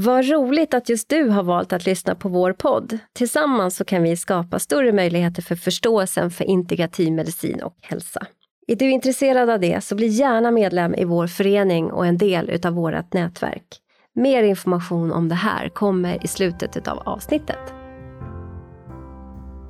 Vad roligt att just du har valt att lyssna på vår podd. Tillsammans så kan vi skapa större möjligheter för förståelsen för integrativ medicin och hälsa. Är du intresserad av det så bli gärna medlem i vår förening och en del utav vårt nätverk. Mer information om det här kommer i slutet av avsnittet.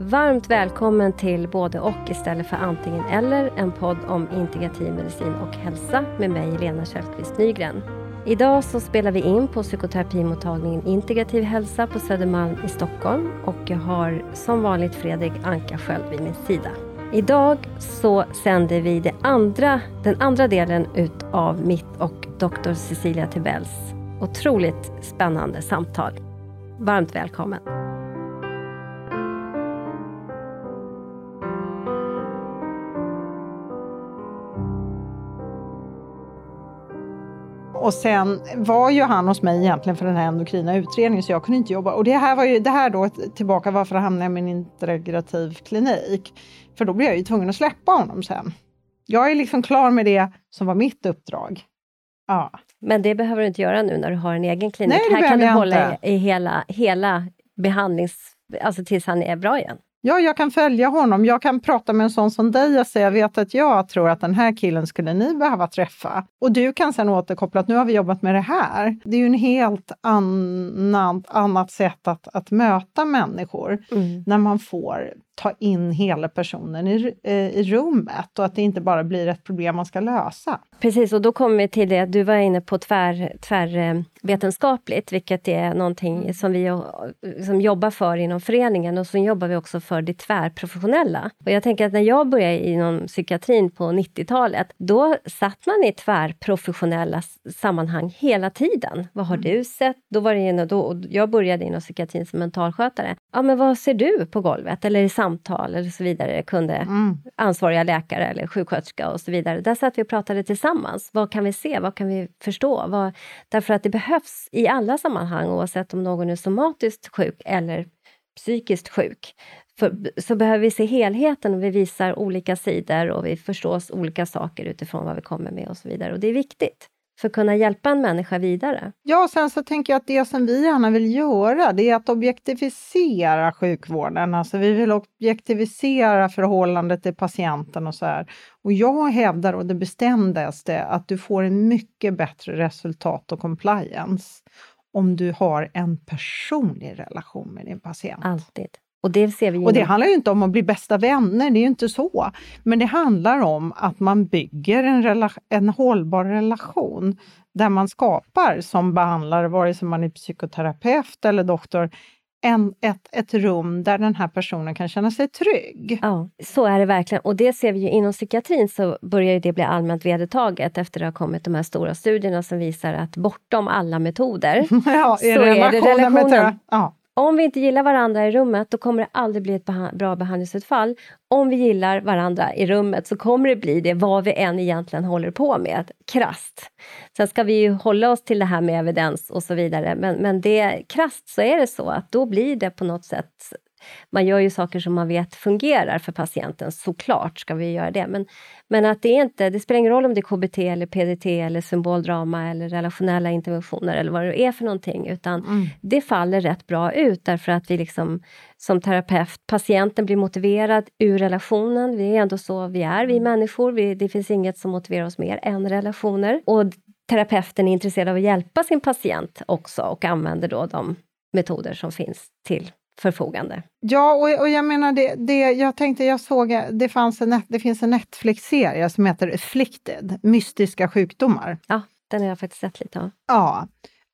Varmt välkommen till Både och istället för antingen eller, en podd om integrativ medicin och hälsa med mig Lena Källqvist Nygren. Idag så spelar vi in på psykoterapimottagningen Integrativ hälsa på Södermalm i Stockholm och jag har som vanligt Fredrik Anka själv vid min sida. Idag så sänder vi det andra, den andra delen utav mitt och doktor Cecilia Tibells otroligt spännande samtal. Varmt välkommen! Och sen var ju han hos mig egentligen för den här endokrina utredningen så jag kunde inte jobba. Och det här var ju det här då tillbaka varför jag hamnade i min integrativ klinik. För då blev jag ju tvungen att släppa honom sen. Jag är liksom klar med det som var mitt uppdrag. Ja. Men det behöver du inte göra nu när du har en egen klinik. Nej, det här kan du hålla inte. i, i hela, hela behandlings... Alltså tills han är bra igen. Ja, jag kan följa honom. Jag kan prata med en sån som dig och säga, jag vet att jag tror att den här killen skulle ni behöva träffa. Och du kan sen återkoppla att nu har vi jobbat med det här. Det är ju en helt annat, annat sätt att, att möta människor Mm. när man får ta in hela personen i, eh, i rummet och att det inte bara blir ett problem man ska lösa. Precis, och då kommer vi till det du var inne på tvär, tvärvetenskapligt, vilket är någonting som vi som jobbar för inom föreningen och så jobbar vi också för det tvärprofessionella. Och jag tänker att när jag började inom psykiatrin på 90-talet, då satt man i tvärprofessionella sammanhang hela tiden. Vad har du sett? Då var det ju, då, och jag började inom psykiatrin som mentalskötare. Ja, men vad ser du på golvet? Eller i samtal eller så vidare kunde Mm. ansvariga läkare eller sjuksköterska och så vidare. Där satt vi och pratade tillsammans. Vad kan vi se? Vad kan vi förstå? Vad, därför att det behövs i alla sammanhang, oavsett om någon är somatiskt sjuk eller psykiskt sjuk. För, så behöver vi se helheten och vi visar olika sidor och vi förstår olika saker utifrån vad vi kommer med och så vidare. Och det är viktigt för att kunna hjälpa en människa vidare. Ja, och sen så tänker jag att det som vi gärna vill göra, det är att objektifiera sjukvården. Alltså vi vill objektivisera förhållandet till patienten och så här. Och jag hävdar och det bestämdaste att du får en mycket bättre resultat och compliance om du har en personlig relation med din patient. Alltid. Och det ser vi Och det handlar ju inte om att bli bästa vänner, det är ju inte så. Men det handlar om att man bygger en, rela- en hållbar relation där man skapar som behandlare, vare sig man är psykoterapeut eller doktor, en, ett, ett rum där den här personen kan känna sig trygg. Ja, så är det verkligen. Och det ser vi ju inom psykiatrin så börjar det bli allmänt vedertaget efter det har kommit de här stora studierna som visar att bortom alla metoder Ja, Så är det relationen med ja. Om vi inte gillar varandra i rummet, då kommer det aldrig bli ett beha- bra behandlingsutfall. Om vi gillar varandra i rummet så kommer det bli det, vad vi än egentligen håller på med, krasst. Sen ska vi ju hålla oss till det här med evidens och så vidare, men, men det, krasst så är det så att då blir det på något sätt man gör ju saker som man vet fungerar för patienten, såklart ska vi göra det. Men, men att det är inte, det spelar ingen roll om det är KBT eller PDT eller symboldrama eller relationella interventioner eller vad det är för någonting, utan Mm. det faller rätt bra ut därför att vi liksom som terapeut, patienten blir motiverad ur relationen. Vi är ändå så vi är, vi människor. Vi, det finns inget som motiverar oss mer än relationer. Och terapeuten är intresserad av att hjälpa sin patient också och använder då de metoder som finns till förfogande. Ja, och, och jag menar, det, det, jag tänkte, jag såg, det, fanns en, det finns en Netflix-serie som heter Afflicted, mystiska sjukdomar. Ja, den har jag faktiskt sett lite av. Ja,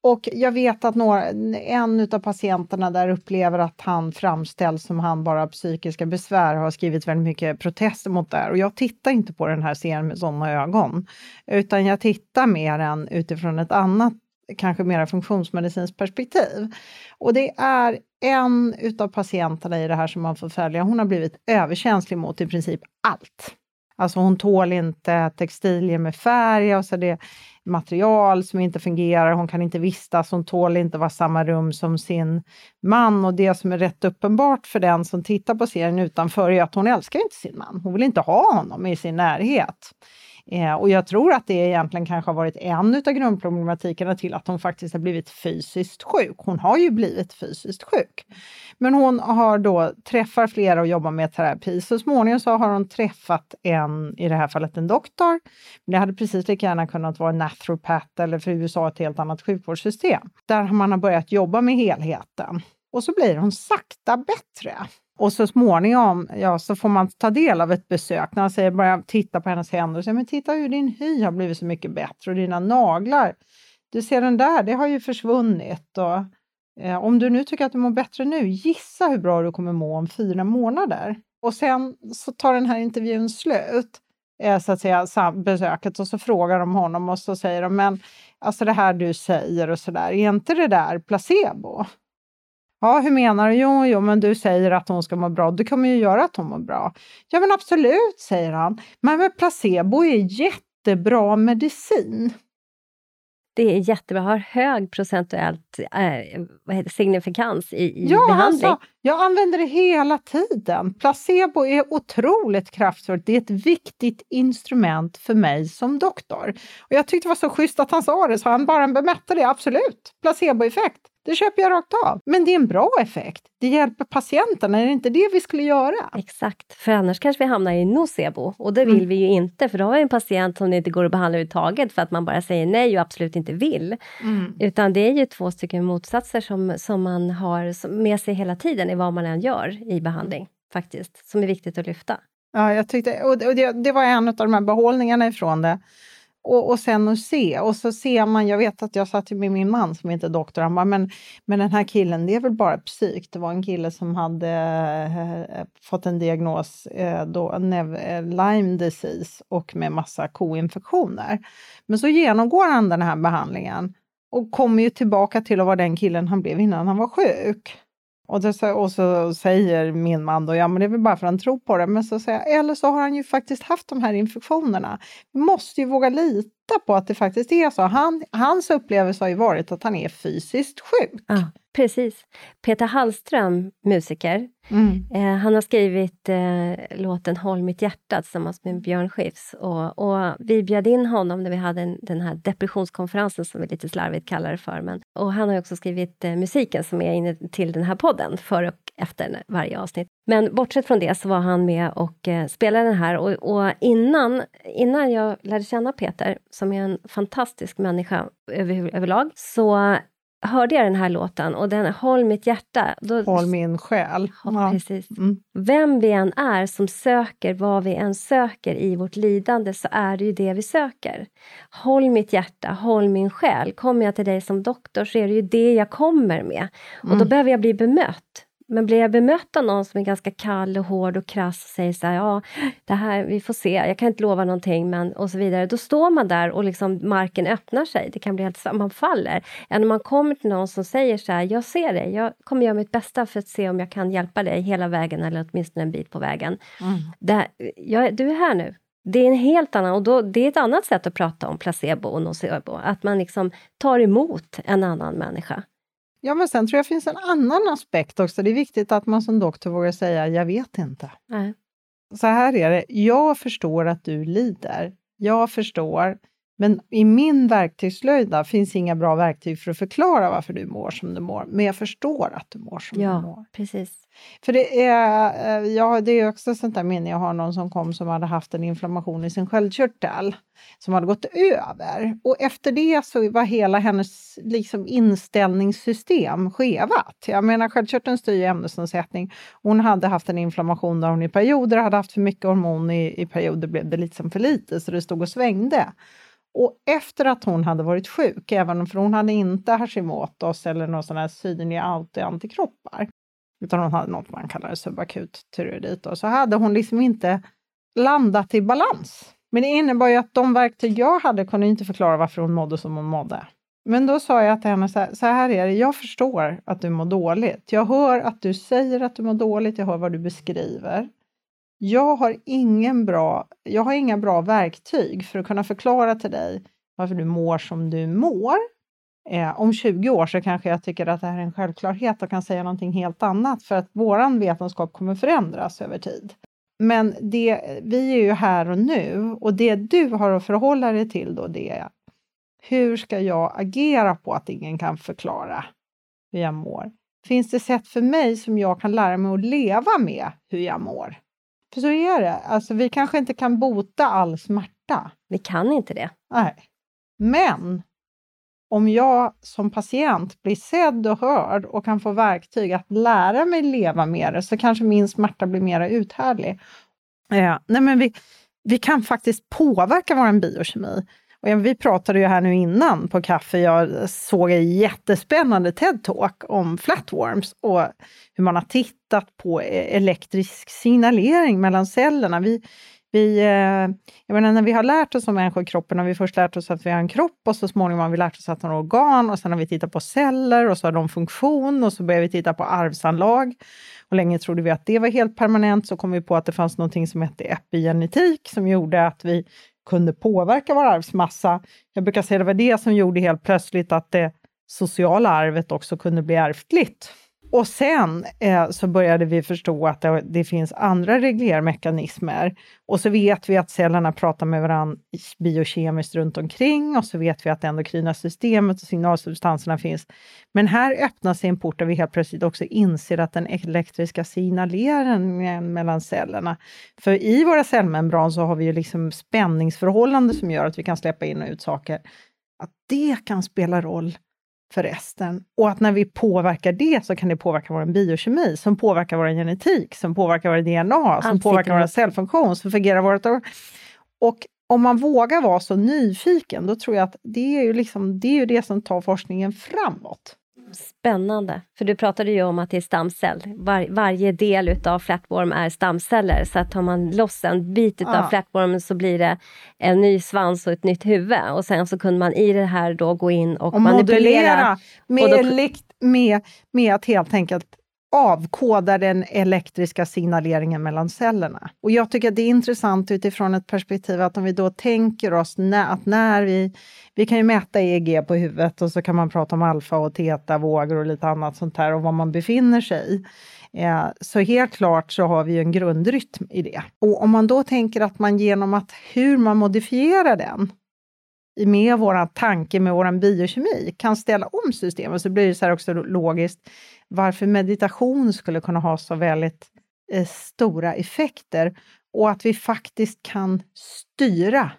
och jag vet att några, en av patienterna där upplever att han framställs som han bara har psykiska besvär har skrivit väldigt mycket protester mot det här. Och jag tittar inte på den här serien med sådana ögon, utan jag tittar mer än utifrån ett annat, kanske mera funktionsmedicinskt perspektiv. Och det är en utav patienterna i det här som man får följa, hon har blivit överkänslig mot i princip allt. Alltså hon tål inte textilier med färg, alltså det är material som inte fungerar, hon kan inte vistas, hon tål inte vara i samma rum som sin man och det som är rätt uppenbart för den som tittar på serien utanför är att hon älskar inte sin man. Hon vill inte ha honom i sin närhet. Eh, och jag tror att det egentligen kanske har varit en av grundproblematikerna till att hon faktiskt har blivit fysiskt sjuk. Hon har ju blivit fysiskt sjuk. Men hon har då träffar flera och jobbar med terapi. Så småningom så har hon träffat en, i det här fallet en doktor. Det hade precis lika gärna kunnat vara en naturopat eller för USA ett helt annat sjukvårdssystem. Där man har börjat jobba med helheten. Och så blir hon sakta bättre. Och så småningom ja, så får man ta del av ett besök när han säger, börjar titta på hennes händer och säger men titta hur din hy har blivit så mycket bättre och dina naglar. Du ser den där, det har ju försvunnit. Och, eh, om du nu tycker att du mår bättre nu, gissa hur bra du kommer må om fyra månader. Och sen så tar den här intervjun slut, eh, så att säga, besöket, och så frågar de honom och så säger de, men alltså det här du säger och så där, är inte det där placebo? Ja, hur menar du? Jo, jo, men du säger att hon ska må bra. Det kommer ju göra att hon mår bra. Ja, men absolut, säger han. Men, men placebo är jättebra medicin. Det är jättebra, har hög procentuellt eh, signifikans i, i ja, behandling. Alltså, jag använder det hela tiden. Placebo är otroligt kraftfullt. Det är ett viktigt instrument för mig som doktor. Och Jag tyckte det var så schysst att han sa det, så han bara bemötte det. Absolut, placeboeffekt. Det köper jag rakt av. Men det är en bra effekt. Det hjälper patienten. Är det inte det vi skulle göra? Exakt, för annars kanske vi hamnar i nocebo och det vill mm. vi ju inte, för då har vi en patient som det inte går att behandla överhuvudtaget för att man bara säger nej och absolut inte vill. Mm. Utan det är ju två stycken motsatser som, som man har med sig hela tiden i vad man än gör i behandling, faktiskt, som är viktigt att lyfta. Ja, jag tyckte, och det, det var en av de här behållningarna ifrån det och, och sen att se. Och så ser man, jag vet att jag satt med min man som inte är doktor, han bara, men, men den här killen, det är väl bara psyk. Det var en kille som hade äh, fått en diagnos, äh, då, nev, äh, Lyme disease och med massa koinfektioner. Men så genomgår han den här behandlingen och kommer ju tillbaka till att vara den killen han blev innan han var sjuk. Och, det, och så säger min man då, ja men det är väl bara för att han tror på det, men så säger jag, eller så har han ju faktiskt haft de här infektionerna. Vi måste ju våga lita på att det faktiskt är så. Han, hans upplevelse har ju varit att han är fysiskt sjuk. Ja, precis. Peter Hallström, musiker, mm. eh, han har skrivit eh, låten Håll mitt hjärta tillsammans med Björn Skifs. Och, och, vi bjöd in honom när vi hade en, den här depressionskonferensen som vi lite slarvigt kallar det för. Men, och han har också skrivit eh, musiken som är inne till den här podden, för och efter varje avsnitt. Men bortsett från det så var han med och eh, spelade den här. Och, och, innan, innan jag lärde känna Peter, som är en fantastisk människa över, överlag, så hörde jag den här låten och den Håll mitt hjärta. Då, Håll min själ. Ja, precis. Mm. Vem vi än är som söker vad vi än söker i vårt lidande så är det ju det vi söker. Håll mitt hjärta, håll min själ. Kommer jag till dig som doktor så är det ju det jag kommer med. Och mm. då behöver jag bli bemött. Men blir jag bemött av någon som är ganska kall och hård och krass och säger så här, ja, det här, vi får se, jag kan inte lova någonting, men och så vidare. Då står man där och liksom marken öppnar sig. Det kan bli helt man faller. Än om man kommer till någon som säger så här, jag ser dig, jag kommer göra mitt bästa för att se om jag kan hjälpa dig hela vägen eller åtminstone en bit på vägen. Mm. Det, jag, du är här nu. Det är en helt annan, och då, det är ett annat sätt att prata om placebo och nocebo, att man liksom tar emot en annan människa. Ja, men sen tror jag finns en annan aspekt också. Det är viktigt att man som doktor vågar säga, jag vet inte. Nej. Så här är det, jag förstår att du lider. Jag förstår, men i min verktygslöjda finns inga bra verktyg för att förklara varför du mår som du mår. Men jag förstår att du mår som ja, du mår. Precis. För det är, eh, ja, det är också sånt där minne jag har någon som kom som hade haft en inflammation i sin sköldkörtel som hade gått över. Och efter det så var hela hennes liksom, inställningssystem skevat. Jag menar sköldkörteln styr ju ämnesomsättning. Hon hade haft en inflammation där hon i perioder hade haft för mycket hormon, i, i perioder blev det liksom för lite så det stod och svängde. Och efter att hon hade varit sjuk, även för hon hade inte Hashimoto's eller någon sån här synlig antikroppar, utan hon hade något man kallar subakut tyreoidit, så hade hon liksom inte landat i balans. Men det innebar ju att de verktyg jag hade kunde inte förklara varför hon mådde som hon mådde. Men då sa jag till henne så här, så här är det, jag förstår att du mår dåligt. Jag hör att du säger att du mår dåligt, jag hör vad du beskriver. Jag har, ingen bra, jag har inga bra verktyg för att kunna förklara till dig varför du mår som du mår. Eh, om 20 år så kanske jag tycker att det här är en självklarhet och kan säga någonting helt annat för att våran vetenskap kommer förändras över tid. Men det, vi är ju här och nu och det du har att förhålla dig till då det är hur ska jag agera på att ingen kan förklara hur jag mår? Finns det sätt för mig som jag kan lära mig att leva med hur jag mår? För så är det. Alltså, vi kanske inte kan bota all smärta. Vi kan inte det. Nej. Men om jag som patient blir sedd och hörd och kan få verktyg att lära mig leva med det så kanske min smärta blir mer uthärdlig. Eh, nej men vi, vi kan faktiskt påverka vår biokemi. Och ja, vi pratade ju här nu innan på kaffe, jag såg en jättespännande TED-talk om flatworms och hur man har tittat på e- elektrisk signalering mellan cellerna. Vi, vi, eh, jag menar, när vi har lärt oss om människokroppen har vi först lärt oss att vi har en kropp och så småningom har vi lärt oss att vi har organ och sen har vi tittat på celler och så har de funktion och så börjar vi titta på arvsanlag. Och länge trodde vi att det var helt permanent, så kom vi på att det fanns något som hette epigenetik som gjorde att vi kunde påverka vår arvsmassa. Jag brukar säga att det var det som gjorde helt plötsligt att det sociala arvet också kunde bli ärftligt. Och sen eh, så började vi förstå att det, det, finns andra reglermekanismer. Och så vet vi att cellerna pratar med varandra biokemiskt runt omkring och så vet vi att det endokrina systemet och signalsubstanserna finns. Men här öppnas en port där vi helt plötsligt också inser att den elektriska signaleringen mellan cellerna. För i våra cellmembran så har vi ju liksom spänningsförhållanden som gör att vi kan släppa in och ut saker. Att det kan spela roll för resten. Och att när vi påverkar det så kan det påverka vår biokemi, som påverkar vår genetik, som påverkar vår DNA, Allt som påverkar vår cellfunktion, som fungerar vårt... Och om man vågar vara så nyfiken, då tror jag att det är ju, liksom, det, är ju det som tar forskningen framåt. Spännande, för du pratade ju om att det är stamcell. Var, varje del utav flatworm är stamceller, så att tar man loss en bit utav ja. flatwormen så blir det en ny svans och ett nytt huvud. Och sen så kunde man i det här då gå in och, och manipulera. Med, då, med, med att helt enkelt avkodar den elektriska signaleringen mellan cellerna. Och jag tycker att det är intressant utifrån ett perspektiv att om vi då tänker oss när, att när vi... Vi kan ju mäta EEG på huvudet och så kan man prata om alfa och teta vågor och lite annat sånt här och var man befinner sig. Eh, så helt klart så har vi ju en grundrytm i det. Och om man då tänker att man genom att hur man modifierar den med vår tanke, med vår biokemi, kan ställa om systemet, så blir det så här också logiskt varför meditation skulle kunna ha så väldigt eh, stora effekter och att vi faktiskt kan styra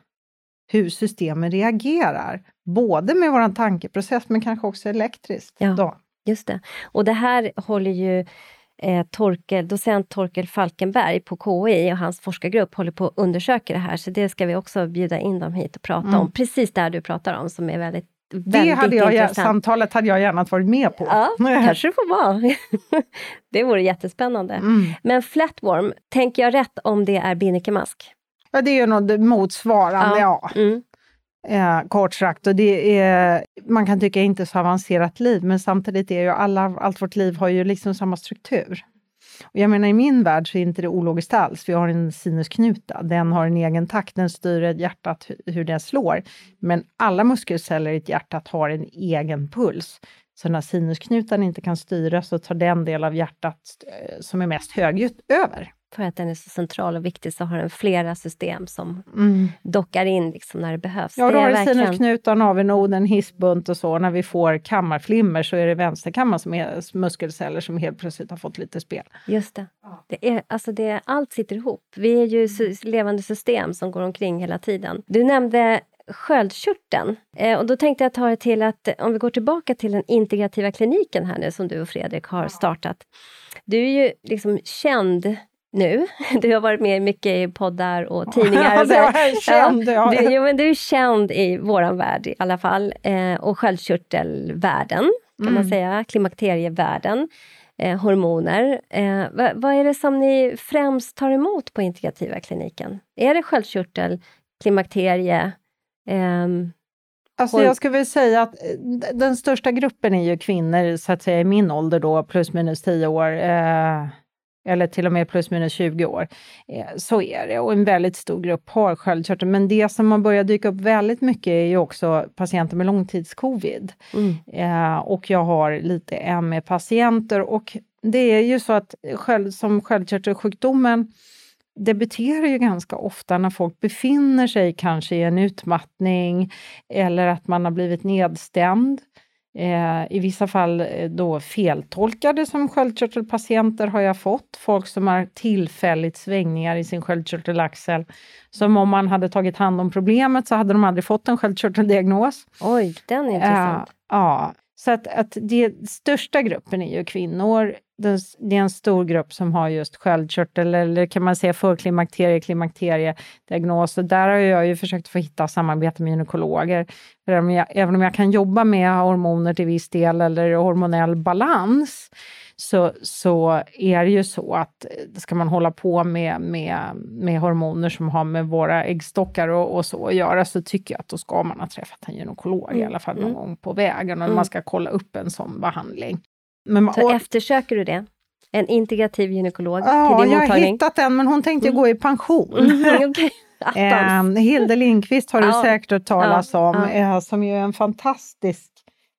hur systemen reagerar, både med vår tankeprocess men kanske också elektriskt. Ja, då. just det. Och det här håller ju eh, Torkel, docent Torkel Falkenberg på KI och hans forskargrupp håller på att undersöka det här, så det ska vi också bjuda in dem hit och prata mm. om. Precis det du pratar om, som är väldigt det hade jag, samtalet hade jag gärna varit med på. Ja, kanske du får vara. det vore jättespännande. Mm. Men flatworm, tänker jag rätt om det är binnikemask? Ja, det är ju något motsvarande, ja. ja. Mm. Eh, kort sagt, och det är, man kan tycka inte så avancerat liv, men samtidigt är ju alla, allt vårt liv har ju liksom samma struktur. Och jag menar, i min värld så är inte det ologiskt alls. Vi har en sinusknuta, den har en egen takt, den styr hjärtat hur det slår. Men alla muskelceller i ett hjärtat har en egen puls. Så när sinusknutan inte kan styras så tar den del av hjärtat eh, som är mest högljutt över för att den är så central och viktig, så har den flera system som mm. dockar in liksom när det behövs. Ja, då har verkligen... sinusknutan, navelnoden, hissbunt och så. När vi får kammarflimmer så är det vänsterkammaren som är muskelceller som helt plötsligt har fått lite spel. Just det. det, är, alltså det allt sitter ihop. Vi är ju levande system som går omkring hela tiden. Du nämnde sköldkörteln. Eh, och då tänkte jag ta det till att om vi går tillbaka till den integrativa kliniken här nu som du och Fredrik har startat. Du är ju liksom känd nu. Du har varit med mycket i poddar och tidningar. Och så jag är känd, ja, du, ja, men du är känd i vår värld i alla fall. Eh, och sköldkörtelvärlden, kan mm. man säga. Klimakterievärlden. Eh, hormoner. Eh, vad, vad, är det som ni främst tar emot på integrativa kliniken? Är det sköldkörtel, klimakterie? Ehm, Alltså jag skulle väl säga att eh, den största gruppen är ju kvinnor, så att säga i min ålder då, plus minus 10 år. Eh, eller till och med plus minus 20 år. Eh, så är det och en väldigt stor grupp har sköldkörtel. Men det som har börjat dyka upp väldigt mycket är ju också patienter med långtidscovid. Mm. Eh, och jag har lite ME-patienter och det är ju så att sköld, som sköldkörtelsjukdomen debuterar ju ganska ofta när folk befinner sig kanske i en utmattning eller att man har blivit nedstämd. Eh, I vissa fall eh, då feltolkade som sköldkörtelpatienter har jag fått. Folk som har tillfälligt svängningar i sin sköldkörtelaxel. Som om man hade tagit hand om problemet så hade de aldrig fått en sköldkörteldiagnos. Oj, den är intressant. Eh, ja, så att, att den största gruppen är ju kvinnor. Det är en stor grupp som har just sköldkörtel eller kan man säga förklimakterie, klimakteriediagnos. Där har jag ju försökt få hitta samarbete med gynekologer. För även om jag kan jobba med hormoner till viss del eller hormonell balans så, så är det ju så att eh, ska man hålla på med, med, med hormoner som har med våra äggstockar och, och så att göra så tycker jag att då ska man ha träffat en gynekolog mm. i alla fall någon mm. gång på vägen och mm. man ska kolla upp en sån behandling. Men, så och, eftersöker du det? En integrativ gynekolog ja, till din mottagning? Ja, jag har hittat en men hon tänkte mm. gå i pension. Mm, okay. eh, Hilde Lindqvist har du ja. säkert hört talas ja, om, eh, som ju är en fantastisk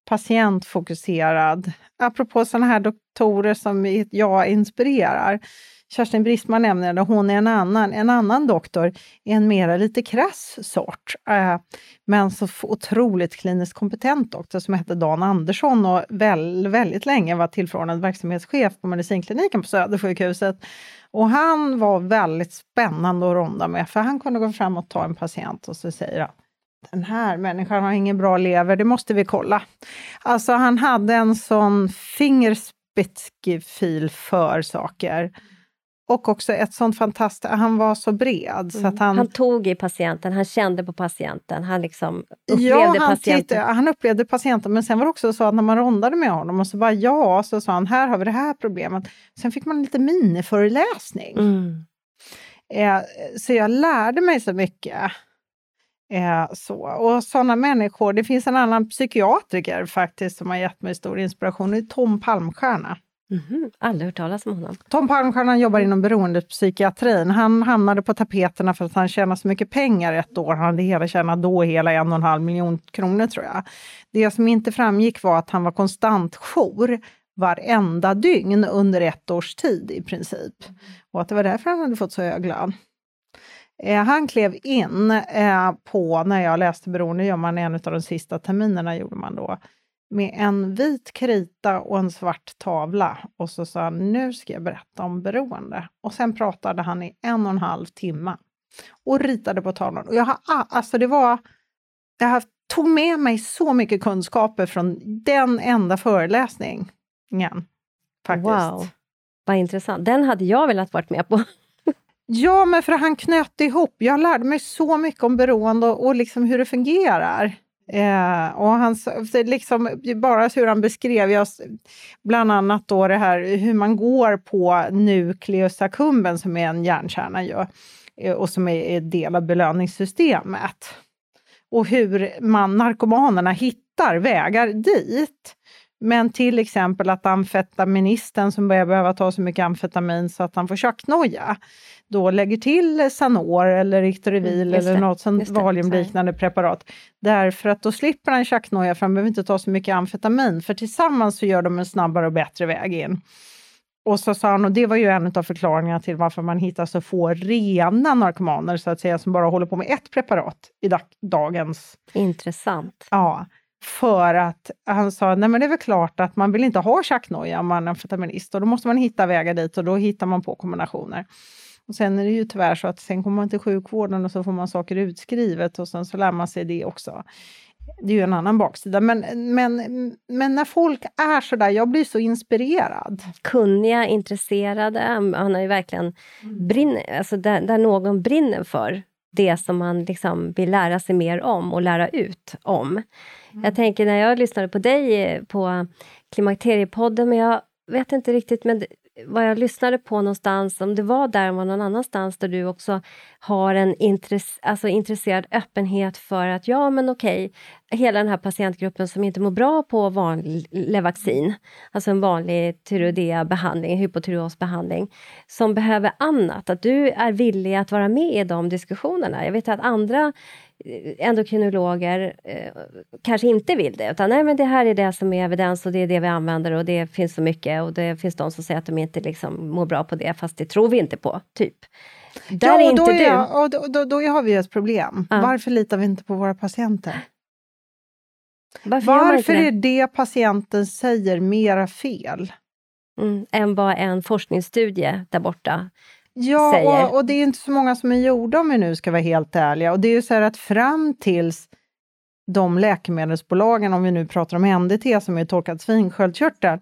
patientfokuserad. Apropå sådana här doktorer som jag inspirerar. Kerstin Bristman nämner det, hon är en annan, en annan doktor, en mera lite krass sort, eh, men så otroligt kliniskt kompetent doktor som hette Dan Andersson och väl, väldigt länge var tillförordnad verksamhetschef på medicinkliniken på Södersjukhuset. Och han var väldigt spännande att ronda med, för han kunde gå fram och ta en patient och så säger han den här människan har ingen bra lever, det måste vi kolla. Alltså han hade en sån fingerspitzgefühl för saker. Och också ett sånt fantastiskt, han var så bred. Så att mm. han, han tog i patienten, han kände på patienten, han liksom upplevde ja, han patienten. Tittade, han upplevde patienten, men sen var det också så att när man rondade med honom och så bara ja, så sa han här har vi det här problemet. Sen fick man lite miniföreläsning. Mm. Eh, så jag lärde mig så mycket. Eh, så. Och sådana människor, det finns en annan psykiatriker faktiskt som har gett mig stor inspiration, det är Tom Palmstierna. Mm -hmm. Aldrig hört talas om honom. Tom Palmstierna jobbar inom beroendepsykiatrin. Han hamnade på tapeterna för att han tjänade så mycket pengar ett år. Han hade hela tjänat då hela en och en halv miljon kronor tror jag. Det som inte framgick var att han var konstant jour varenda dygn under ett års tid i princip. Och att det var därför han hade fått så hög lön. Eh, han klev in eh, på, när jag läste Beroende, gör man en av de sista terminerna, gjorde man då, med en vit krita och en svart tavla. Och så sa han, nu ska jag berätta om beroende. Och sen pratade han i en och en halv timme och ritade på tavlan. Och jag har, alltså det var, jag tog med mig så mycket kunskaper från den enda föreläsningen. Faktiskt. Wow, vad intressant. Den hade jag velat varit med på. Ja, men för han knöt ihop. Jag lärde mig så mycket om beroende och, och liksom hur det fungerar. Eh, och han, liksom, bara hur han beskrev, jag, bland annat då det här hur man går på nucleus accumbens som är en hjärnkärna ju, eh, och som är en del av belöningssystemet. Och hur man, narkomanerna hittar vägar dit. Men till exempel att amfetaministen som börjar behöva ta så mycket amfetamin så att han får tjacknoja, då lägger till Sanor eller Ictorivil mm, eller något sånt valiumliknande preparat. Därför att då slipper han tjacknoja för han behöver inte ta så mycket amfetamin, för tillsammans så gör de en snabbare och bättre väg in. Och så sa han, och det var ju en av förklaringarna till varför man hittar så få rena narkomaner så att säga, som bara håller på med ett preparat i dag, dagens... Intressant. Ja. För att han sa, nej men det är väl klart att man vill inte ha tjacknoja om man är amfetaminist och då måste man hitta vägar dit och då hittar man på kombinationer. Och sen är det ju tyvärr så att sen kommer man till sjukvården och så får man saker utskrivet och sen så lär man sig det också. Det är ju en annan baksida. Men, men, men när folk är så där, jag blir så inspirerad. Kunniga, intresserade, han har ju verkligen mm. brinner, alltså där, där någon brinner för det som man liksom vill lära sig mer om och lära ut om. Mm. Jag tänker när jag lyssnade på dig eh, på Klimakteriepodden, men jag vet inte riktigt, men vad jag lyssnade på någonstans, om det var där eller någon annanstans där du också har en intress alltså intresserad öppenhet för att ja men okej, hela den här patientgruppen som inte mår bra på vanlig Levaxin, alltså en vanlig tyreoidea-behandling, hypotyreosbehandling, som behöver annat, att du är villig att vara med i de diskussionerna. Jag vet att andra endokrinologer eh, kanske inte vill det, utan nej men det här är det som är evidens och det är det vi använder och det finns så mycket och det finns de som säger att de inte liksom mår bra på det, fast det tror vi inte på, typ. Där ja, är och inte då, du. är, och då, då, då har vi ett problem. Ja. Varför litar vi inte på våra patienter? Varför, Varför det? är det patienten säger mera fel? Mm, än vad en forskningsstudie där borta Ja, säger. och, och det är inte så många som är gjorda om vi nu ska vara helt ärliga. Och det är ju så här att fram tills de läkemedelsbolagen, om vi nu pratar om NDT som är torkad svinsköldkörtel,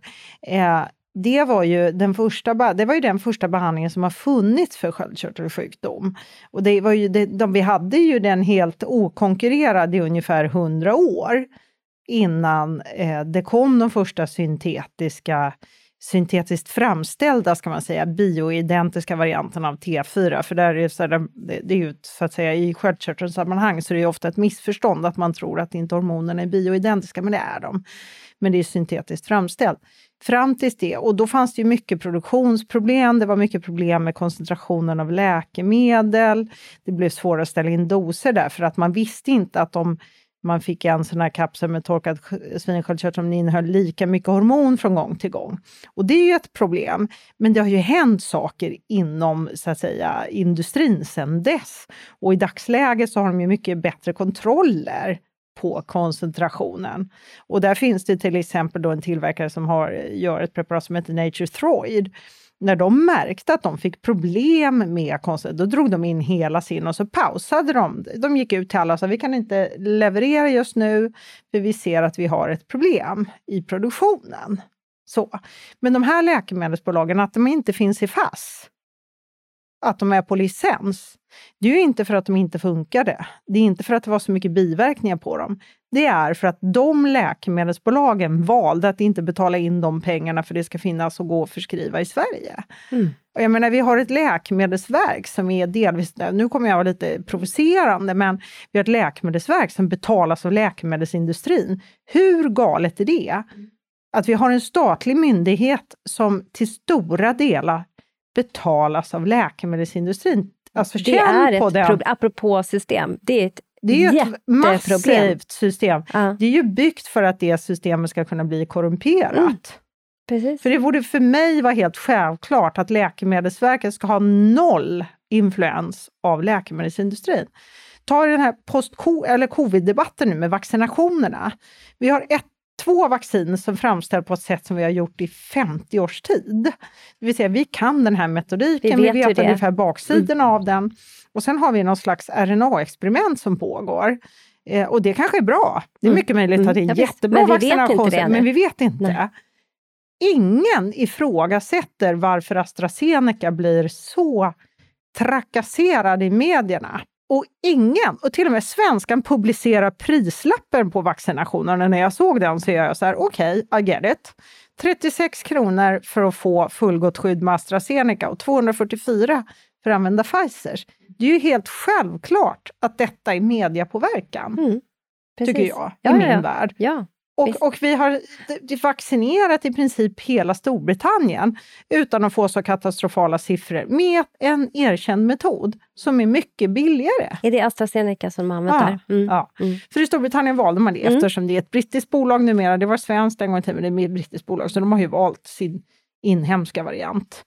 eh, det var, ju den första, det var ju den första behandlingen som har funnits för sköldkörtelsjukdom. Och det var ju det, de, vi hade ju den helt okonkurrerad i ungefär 100 år innan eh, det kom de första syntetiska syntetiskt framställda, ska man säga, bioidentiska varianterna av T4. För där är så här, det, är ju så att säga i sköldkörtelsammanhang så det är ofta ett missförstånd att man tror att inte hormonerna är bioidentiska, men det är de. Men det är syntetiskt framställt. Fram tills det, och då fanns det ju mycket produktionsproblem, det var mycket problem med koncentrationen av läkemedel, det blev svårare att ställa in doser där för att man visste inte att de man fick en sån här kapsel med torkad svinsköldkörtel som innehöll lika mycket hormon från gång till gång. Och det är ju ett problem. Men det har ju hänt saker inom så att säga, industrin sedan dess. Och i dagsläget så har de ju mycket bättre kontroller på koncentrationen. Och där finns det till exempel då en tillverkare som har, gör ett preparat som heter Nature Throid. När de märkte att de fick problem med konsten, då drog de in hela sin och så pausade de. De gick ut till alla och sa vi kan inte leverera just nu för vi ser att vi har ett problem i produktionen. Så. Men de här läkemedelsbolagen, att de inte finns i FASS, att de är på licens, det är ju inte för att de inte funkade. Det är inte för att det var så mycket biverkningar på dem. Det är för att de läkemedelsbolagen valde att inte betala in de pengarna för det ska finnas och gå att förskriva i Sverige. Mm. Och jag menar, vi har ett läkemedelsverk som är delvis, nu kommer jag vara lite provocerande, men vi har ett läkemedelsverk som betalas av läkemedelsindustrin. Hur galet är det? Att vi har en statlig myndighet som till stora delar betalas av läkemedelsindustrin. Alltså Det är på ett den. problem, apropå system, det är ett Det är ju ett massivt system. Ja, Det är ju byggt för att det systemet ska kunna bli korrumperat. Mm. precis. För det borde för mig vara helt självklart att Läkemedelsverket ska ha noll influens av läkemedelsindustrin. Ta den här post eller covid-debatten nu med vaccinationerna. Vi har ett, två vacciner som framställs på ett sätt som vi har gjort i 50 års tid. Det vill säga, vi kan den här metodiken, Vi vi vet vet, det är. ungefär baksidorna av den. Och sen har vi någon slags RNA-experiment som pågår. Eh, och det kanske är bra. Det är Mm. mycket möjligt Mm. att det är Ja, visst. jättebra Men vi vet inte vaccination, men vi vet inte. Nej. Ingen ifrågasätter varför AstraZeneca blir så trakasserad i medierna. Och ingen, och till och med svenskan publicerar prislappen på vaccinationerna. När jag såg den så är jag så här, okej, I get it. 36 kronor för att få fullgott skydd med AstraZeneca och 244 för att använda Pfizers. Det är ju helt självklart att detta är mediapåverkan, Mm, tycker jag, i Ja, min ja, värld. Ja. Och, och vi har vaccinerat i princip hela Storbritannien utan att få så katastrofala siffror med en erkänd metod som är mycket billigare. är det AstraZeneca som man Ja, använder? Mm. ja. Mm. För i Storbritannien valde man det Mm. eftersom det är ett brittiskt bolag numera. Det var svenskt en gång i tiden, men det är ett brittiskt bolag, så de har ju valt sin inhemska variant.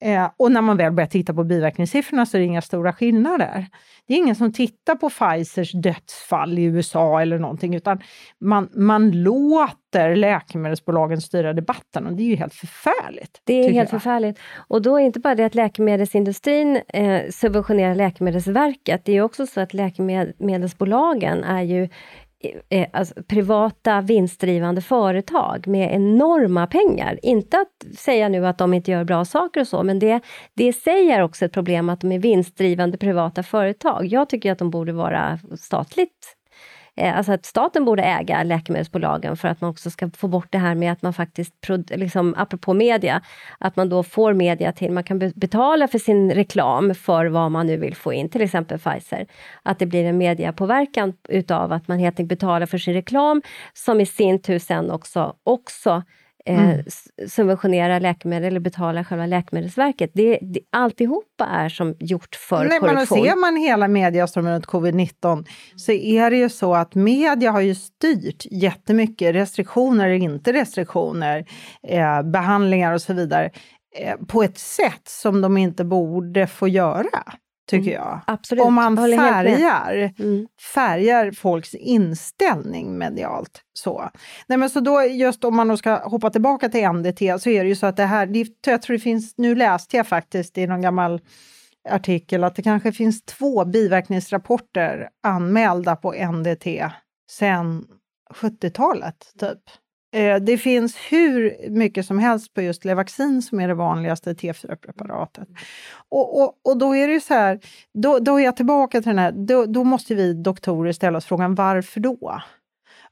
Eh, och när man väl börjar titta på biverkningssiffrorna så är det inga stora skillnader. Det är ingen som tittar på Pfizers dödsfall i USA eller någonting, utan man, man låter läkemedelsbolagen styra debatten och det är ju helt förfärligt. Det är helt jag. förfärligt. Och då är inte bara det att läkemedelsindustrin eh, subventionerar Läkemedelsverket, det är också så att läkemedelsbolagen är ju Eh, alltså, privata vinstdrivande företag med enorma pengar. Inte att säga nu att de inte gör bra saker och så, men det, det i sig är också ett problem att de är vinstdrivande privata företag. Jag tycker att de borde vara statligt Eh, alltså att staten borde äga läkemedelsbolagen för att man också ska få bort det här med att man faktiskt, liksom, apropå media, att man då får media till, man kan betala för sin reklam för vad man nu vill få in, till exempel Pfizer. Att det blir en mediapåverkan utav att man helt enkelt betalar för sin reklam som i sin tur sen också, också Mm. s- subventionerar läkemedel eller betalar själva Läkemedelsverket. Det, det, alltihopa är som gjort för Nej, men korruption. ser man hela mediastormen runt covid-19 så är det ju så att media har ju styrt jättemycket, restriktioner eller inte restriktioner, eh, behandlingar och så vidare, eh, på ett sätt som de inte borde få göra. Tycker mm. jag. Absolut. Om man färgar, mm. färgar folks inställning medialt. Så. Nej, men så då, just om man ska hoppa tillbaka till NDT så är det ju så att det här, det, jag tror det finns, nu läste jag faktiskt i någon gammal artikel att det kanske finns två biverkningsrapporter anmälda på NDT sedan 70-talet, typ. Eh, det finns hur mycket som helst på just Levaxin som är det vanligaste T4-preparatet. Och, och, och då är det så här, då, då är jag tillbaka till den här, då, då måste vi doktorer ställa oss frågan varför då?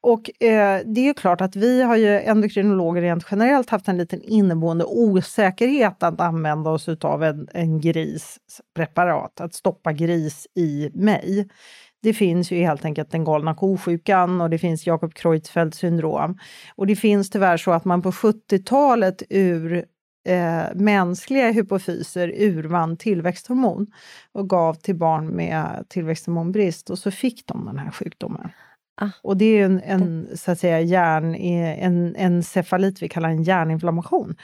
Och eh, det är ju klart att vi har ju endokrinologer rent generellt haft en liten inneboende osäkerhet att använda oss utav en, en grispreparat, att stoppa gris i mig. Det finns ju helt enkelt den galna kosjukan och det finns Jakob Creutzfeldt syndrom. Och det finns tyvärr så att man på 70-talet ur eh, mänskliga hypofyser urvann tillväxthormon och gav till barn med tillväxthormonbrist och så fick de den här sjukdomen. Ah. Och det är en, en, så att säga, hjärn, en, en cefalit, vi kallar en hjärninflammation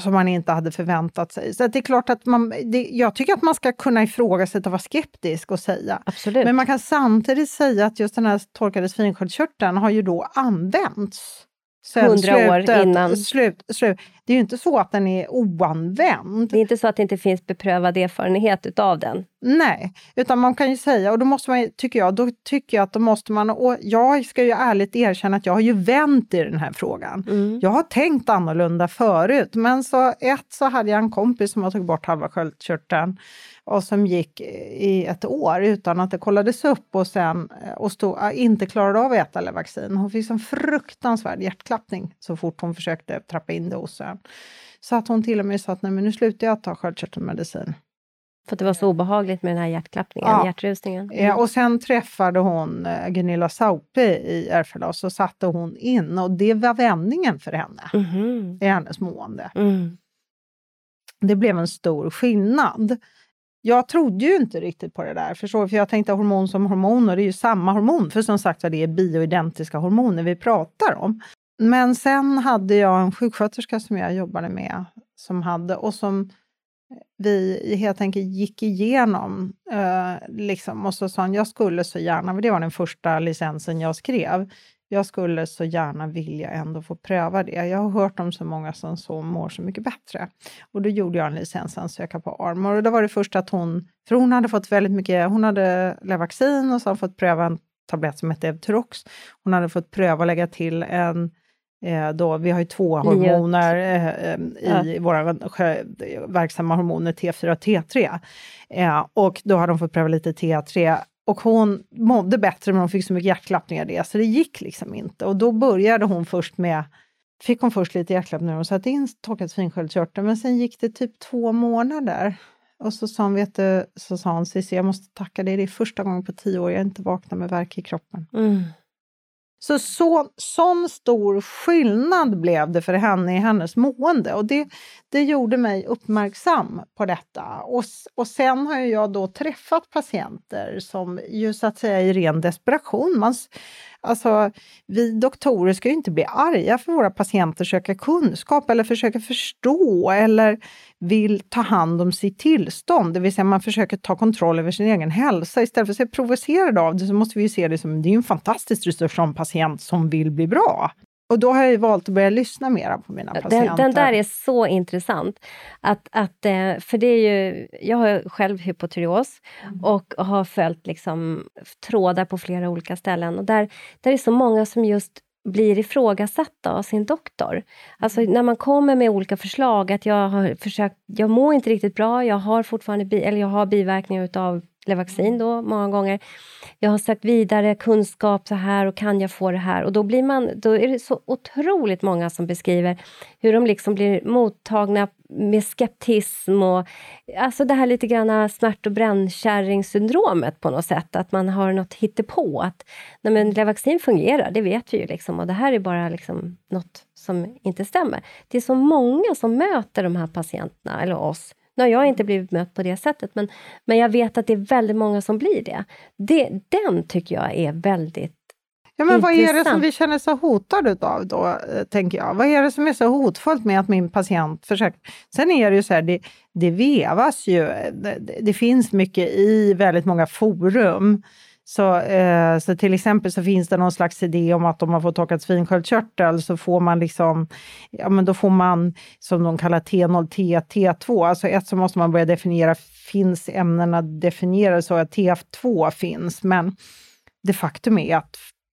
som man inte hade förväntat sig. Så det är klart att man, det, jag tycker att man ska kunna ifrågasätta och vara skeptisk och säga. Absolut. Men man kan samtidigt säga att just den här torkade svinsköldkörteln har ju då använts Hundra år innan. Slut, slut. Det är ju inte så att den är oanvänd. Det är inte så att det inte finns beprövad erfarenhet utav den. Nej, utan man kan ju säga, och då måste man, tycker jag, då tycker jag att då måste man, och jag ska ju ärligt erkänna att jag har ju vänt i den här frågan. Mm. Jag har tänkt annorlunda förut, men så ett så hade jag en kompis som har tagit bort halva sköldkörteln och som gick i ett år utan att det kollades upp och sen eh, och stod, eh, inte klarade av att äta Levaxin. Hon fick en fruktansvärd hjärtklappning så fort hon försökte trappa in dosen. Så att hon till och med sa att Nej, men nu slutar jag ta sköldkörtelmedicin. För att det var så obehagligt med den här hjärtklappningen, ja. hjärtrusningen. Mm. Ja, och sen träffade hon eh, Gunilla Saupe i Järfälla och så satte hon in och det var vändningen för henne mm. i hennes mående. Mm. Det blev en stor skillnad jag trodde ju inte riktigt på det där, förstår För jag tänkte hormon som hormon och det är ju samma hormon, för som sagt det är bioidentiska hormoner vi pratar om. Men sen hade jag en sjuksköterska som jag jobbade med som hade, och som vi helt enkelt gick igenom. Eh, liksom, och så sa hon, jag skulle så gärna, det var den första licensen jag skrev, jag skulle så gärna vilja ändå få pröva det. Jag har hört om så många som så mår så mycket bättre. Och då gjorde jag en licensansökan på Armor och då var det först att hon, för hon hade fått väldigt mycket, hon hade Levaxin och så hade fått pröva en tablett som hette Evturox. Hon hade fått pröva att lägga till en eh, då, vi har ju två hormoner eh, eh, i ja. våra verksamma hormoner, T4 och T3. Eh, och då hade hon fått pröva lite T3 och hon mådde bättre men hon fick så mycket hjärtklappningar det, så det gick liksom inte. Och då började hon först med, fick hon först lite hjärtklappningar och satte in torkad svinsköldkörtel, men sen gick det typ två månader. Och så sa hon, vet du, så sa hon, Cissi, jag måste tacka dig, det är första gången på tio år jag inte vaknar med värk i kroppen. Mm. Så, så sån stor skillnad blev det för henne i hennes mående och det, det gjorde mig uppmärksam på detta. Och, och sen har jag då träffat patienter som ju så att säga i ren desperation, man, Alltså, vi doktorer ska ju inte bli arga för våra patienter söker kunskap eller försöker förstå eller vill ta hand om sitt tillstånd, det vill säga man försöker ta kontroll över sin egen hälsa. Istället för att se provocerade av det så måste vi se det som det är en fantastisk resurs som patient som vill bli bra. Och då har jag valt att börja lyssna mer på mina patienter. Den, den, där är så intressant. Att, att, eh, för det är ju, jag har själv hypotyreos mm. och har följt liksom trådar på flera olika ställen. Och där, där är så många som just blir ifrågasatta av sin doktor. Alltså mm. när man kommer med olika förslag, att jag har försökt, jag mår inte riktigt bra, jag har fortfarande bi, eller jag har biverkningar utav Levaxin då, många gånger. Jag har sökt vidare kunskap så här och kan jag få det här? Och då, blir man, då är det så otroligt många som beskriver hur de liksom blir mottagna med skeptism och alltså det här lite grann smärt och brännkärringssyndromet. på något sätt, att man har något hittepå. Att nej men Levaxin fungerar, det vet vi ju liksom och det här är bara liksom något som inte stämmer. Det är så många som möter de här patienterna, eller oss, nu har jag inte blivit mött på det sättet, men, men jag vet att det är väldigt många som blir det. det. Den tycker jag är väldigt Ja, men vad är det som vi känner så hotade av då, eh, tänker jag? Vad är det som är så hotfullt med att min patient försöker... Sen är det ju så här, det, det vevas ju, det, det finns mycket i väldigt många forum så, eh, så till exempel så finns det någon slags idé om att om man får torkad svinsköldkörtel så får man liksom, ja men då får man som de kallar T0, T, T2. Alltså ett så måste man börja definiera, finns ämnena definierade så att TF2 finns? Men det faktum är att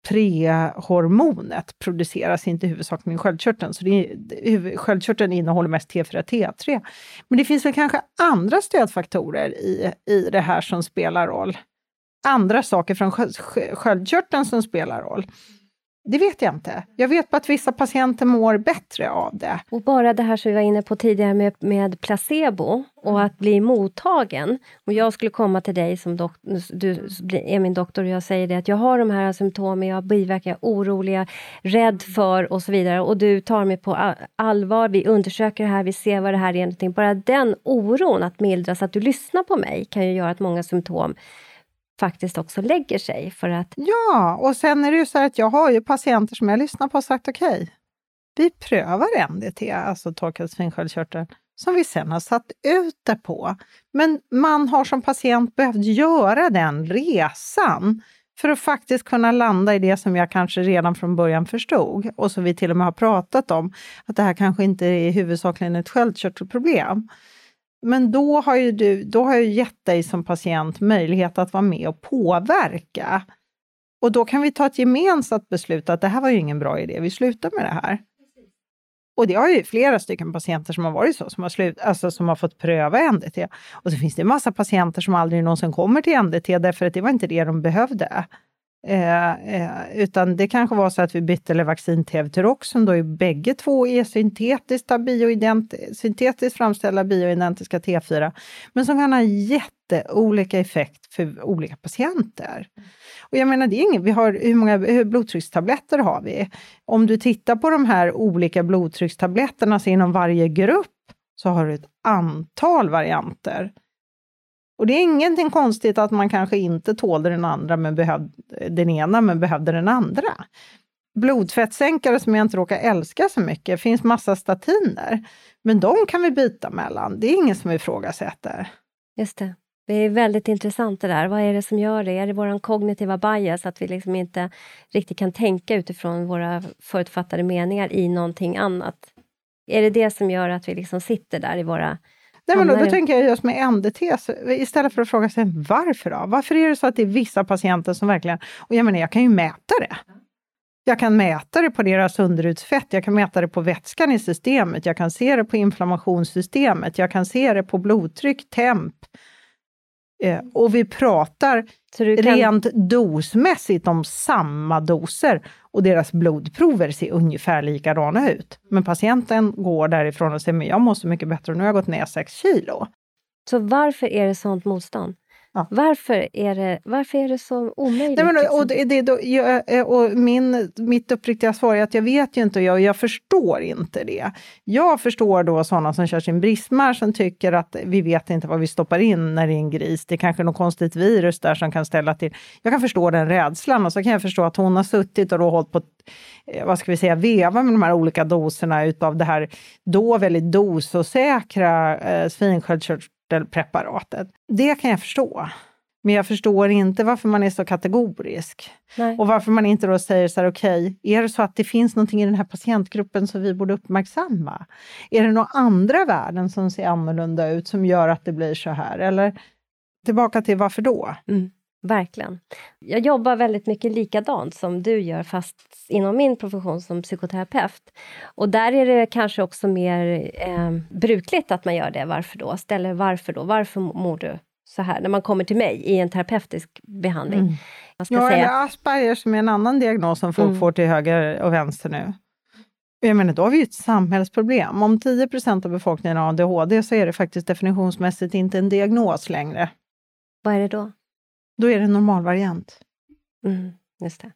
prehormonet produceras inte huvudsakligen i sköldkörteln. Så det är, sköldkörteln innehåller mest T4, T3. Men det finns väl kanske andra stödfaktorer i, i det här som spelar roll andra saker från sköldkörteln som spelar roll. Det vet jag inte. Jag vet bara att vissa patienter mår bättre av det. Och bara det här som vi var inne på tidigare med, med placebo och att bli mottagen. Och jag skulle komma till dig som du är min doktor och jag säger det att jag har de här symptomen, jag har biverkningar, jag är orolig, rädd för och så vidare. Och du tar mig på allvar, vi undersöker det här, vi ser vad det här är. Bara den oron att mildras, att du lyssnar på mig kan ju göra att många symptom faktiskt också lägger sig. För att... Ja, och sen är det ju så att jag har ju patienter som jag lyssnar på och sagt okej, okay, vi prövar NDT, alltså torkad svinsköldkörtel, som vi sen har satt ut det på. Men man har som patient behövt göra den resan för att faktiskt kunna landa i det som jag kanske redan från början förstod och som vi till och med har pratat om, att det här kanske inte är huvudsakligen ett sköldkörtelproblem. Men då har ju du, då har jag gett dig som patient möjlighet att vara med och påverka. Och då kan vi ta ett gemensamt beslut att det här var ju ingen bra idé, vi slutar med det här. Och det har ju flera stycken patienter som har varit så, som har, slut, alltså som har fått pröva NDT. Och så finns det en massa patienter som aldrig någonsin kommer till NDT därför att det var inte det de behövde. Eh, eh, utan det kanske var så att vi bytte Levaxin till som då är bägge två är syntetiskt, bioident syntetiskt framställda bioidentiska T4, men som kan ha jätteolika effekt för olika patienter. Och jag menar, det är inget, vi har, hur många hur blodtryckstabletter har vi? Om du tittar på de här olika blodtryckstabletterna så inom varje grupp så har du ett antal varianter. Och det är ingenting konstigt att man kanske inte tålde den andra, men behövde, den ena, men behövde den andra. Blodfettsänkare som jag inte råkar älska så mycket, finns massa statiner. Men de kan vi byta mellan, det är ingen som ifrågasätter. Just det. Det är väldigt intressant det där. Vad är det som gör det? Är det vår kognitiva bias, att vi liksom inte riktigt kan tänka utifrån våra förutfattade meningar i någonting annat? Är det det som gör att vi liksom sitter där i våra Nej, men då, då tänker jag just med NDT, istället för att fråga sig varför då? Varför är det så att det är vissa patienter som verkligen... Och jag menar, jag kan ju mäta det. Jag kan mäta det på deras underutsfett, jag kan mäta det på vätskan i systemet, jag kan se det på inflammationssystemet, jag kan se det på blodtryck, temp. Eh, och vi pratar kan... rent dosmässigt om samma doser och deras blodprover ser ungefär likadana ut. Men patienten går därifrån och säger, men jag mår så mycket bättre nu har jag gått ner 6 kilo. Så varför är det sånt motstånd? Ja. Varför, är det, varför är det så omöjligt? Nej, men, liksom? och det, det, då, jag, eh, och min, mitt uppriktiga svar är att jag vet ju inte och jag, jag förstår inte det. Jag förstår då sådana som kör sin Brismar som tycker att vi vet inte vad vi stoppar in när det är en gris. Det är kanske något konstigt virus där som kan ställa till. Jag kan förstå den rädslan och så kan jag förstå att hon har suttit och då hållit på eh, vad ska vi säga, veva med de här olika doserna utav det här då väldigt dososäkra eh, svinsköldkörtel preparatet. Det kan jag förstå. Men jag förstår inte varför man är så kategorisk. Nej. Och varför man inte då säger så här, okej, okay, är det så att det finns någonting i den här patientgruppen som vi borde uppmärksamma? Är det några andra värden som ser annorlunda ut som gör att det blir så här? Eller tillbaka till varför då? Mm. Verkligen. Jag jobbar väldigt mycket likadant som du gör, fast inom min profession som psykoterapeut. Och där är det kanske också mer eh, brukligt att man gör det. Varför då? Ställer varför då? Varför mår du så här? När man kommer till mig i en terapeutisk behandling. Mm. ja, säga... eller Asperger som är en annan diagnos som folk mm. får till höger och vänster nu. Jag menar, då har vi ju ett samhällsproblem. Om 10% av befolkningen har ADHD så är det faktiskt definitionsmässigt inte en diagnos längre. Vad är det då? Då är det en normalvariant. Mm, just det.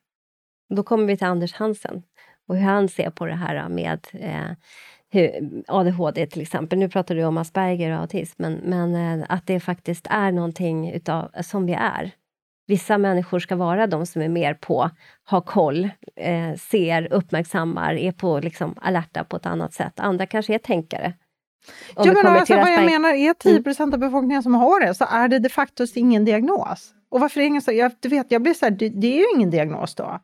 Då kommer vi till Anders Hansen och hur han ser på det här med eh, hur, ADHD till exempel. Nu pratar du om Asperger och autism, men, men eh, att det faktiskt är någonting utav, som vi är. vissa människor ska vara de som är mer på, har koll, eh, ser, uppmärksammar, är på liksom alerta på ett annat sätt. Andra kanske är tänkare. Om ja, men alltså, vad jag menar, är 10 mm. av befolkningen som har det, så är det de facto ingen diagnos. Och varför är ingen så? Jag, du vet, jag blir så här, det, det är ju ingen diagnos då.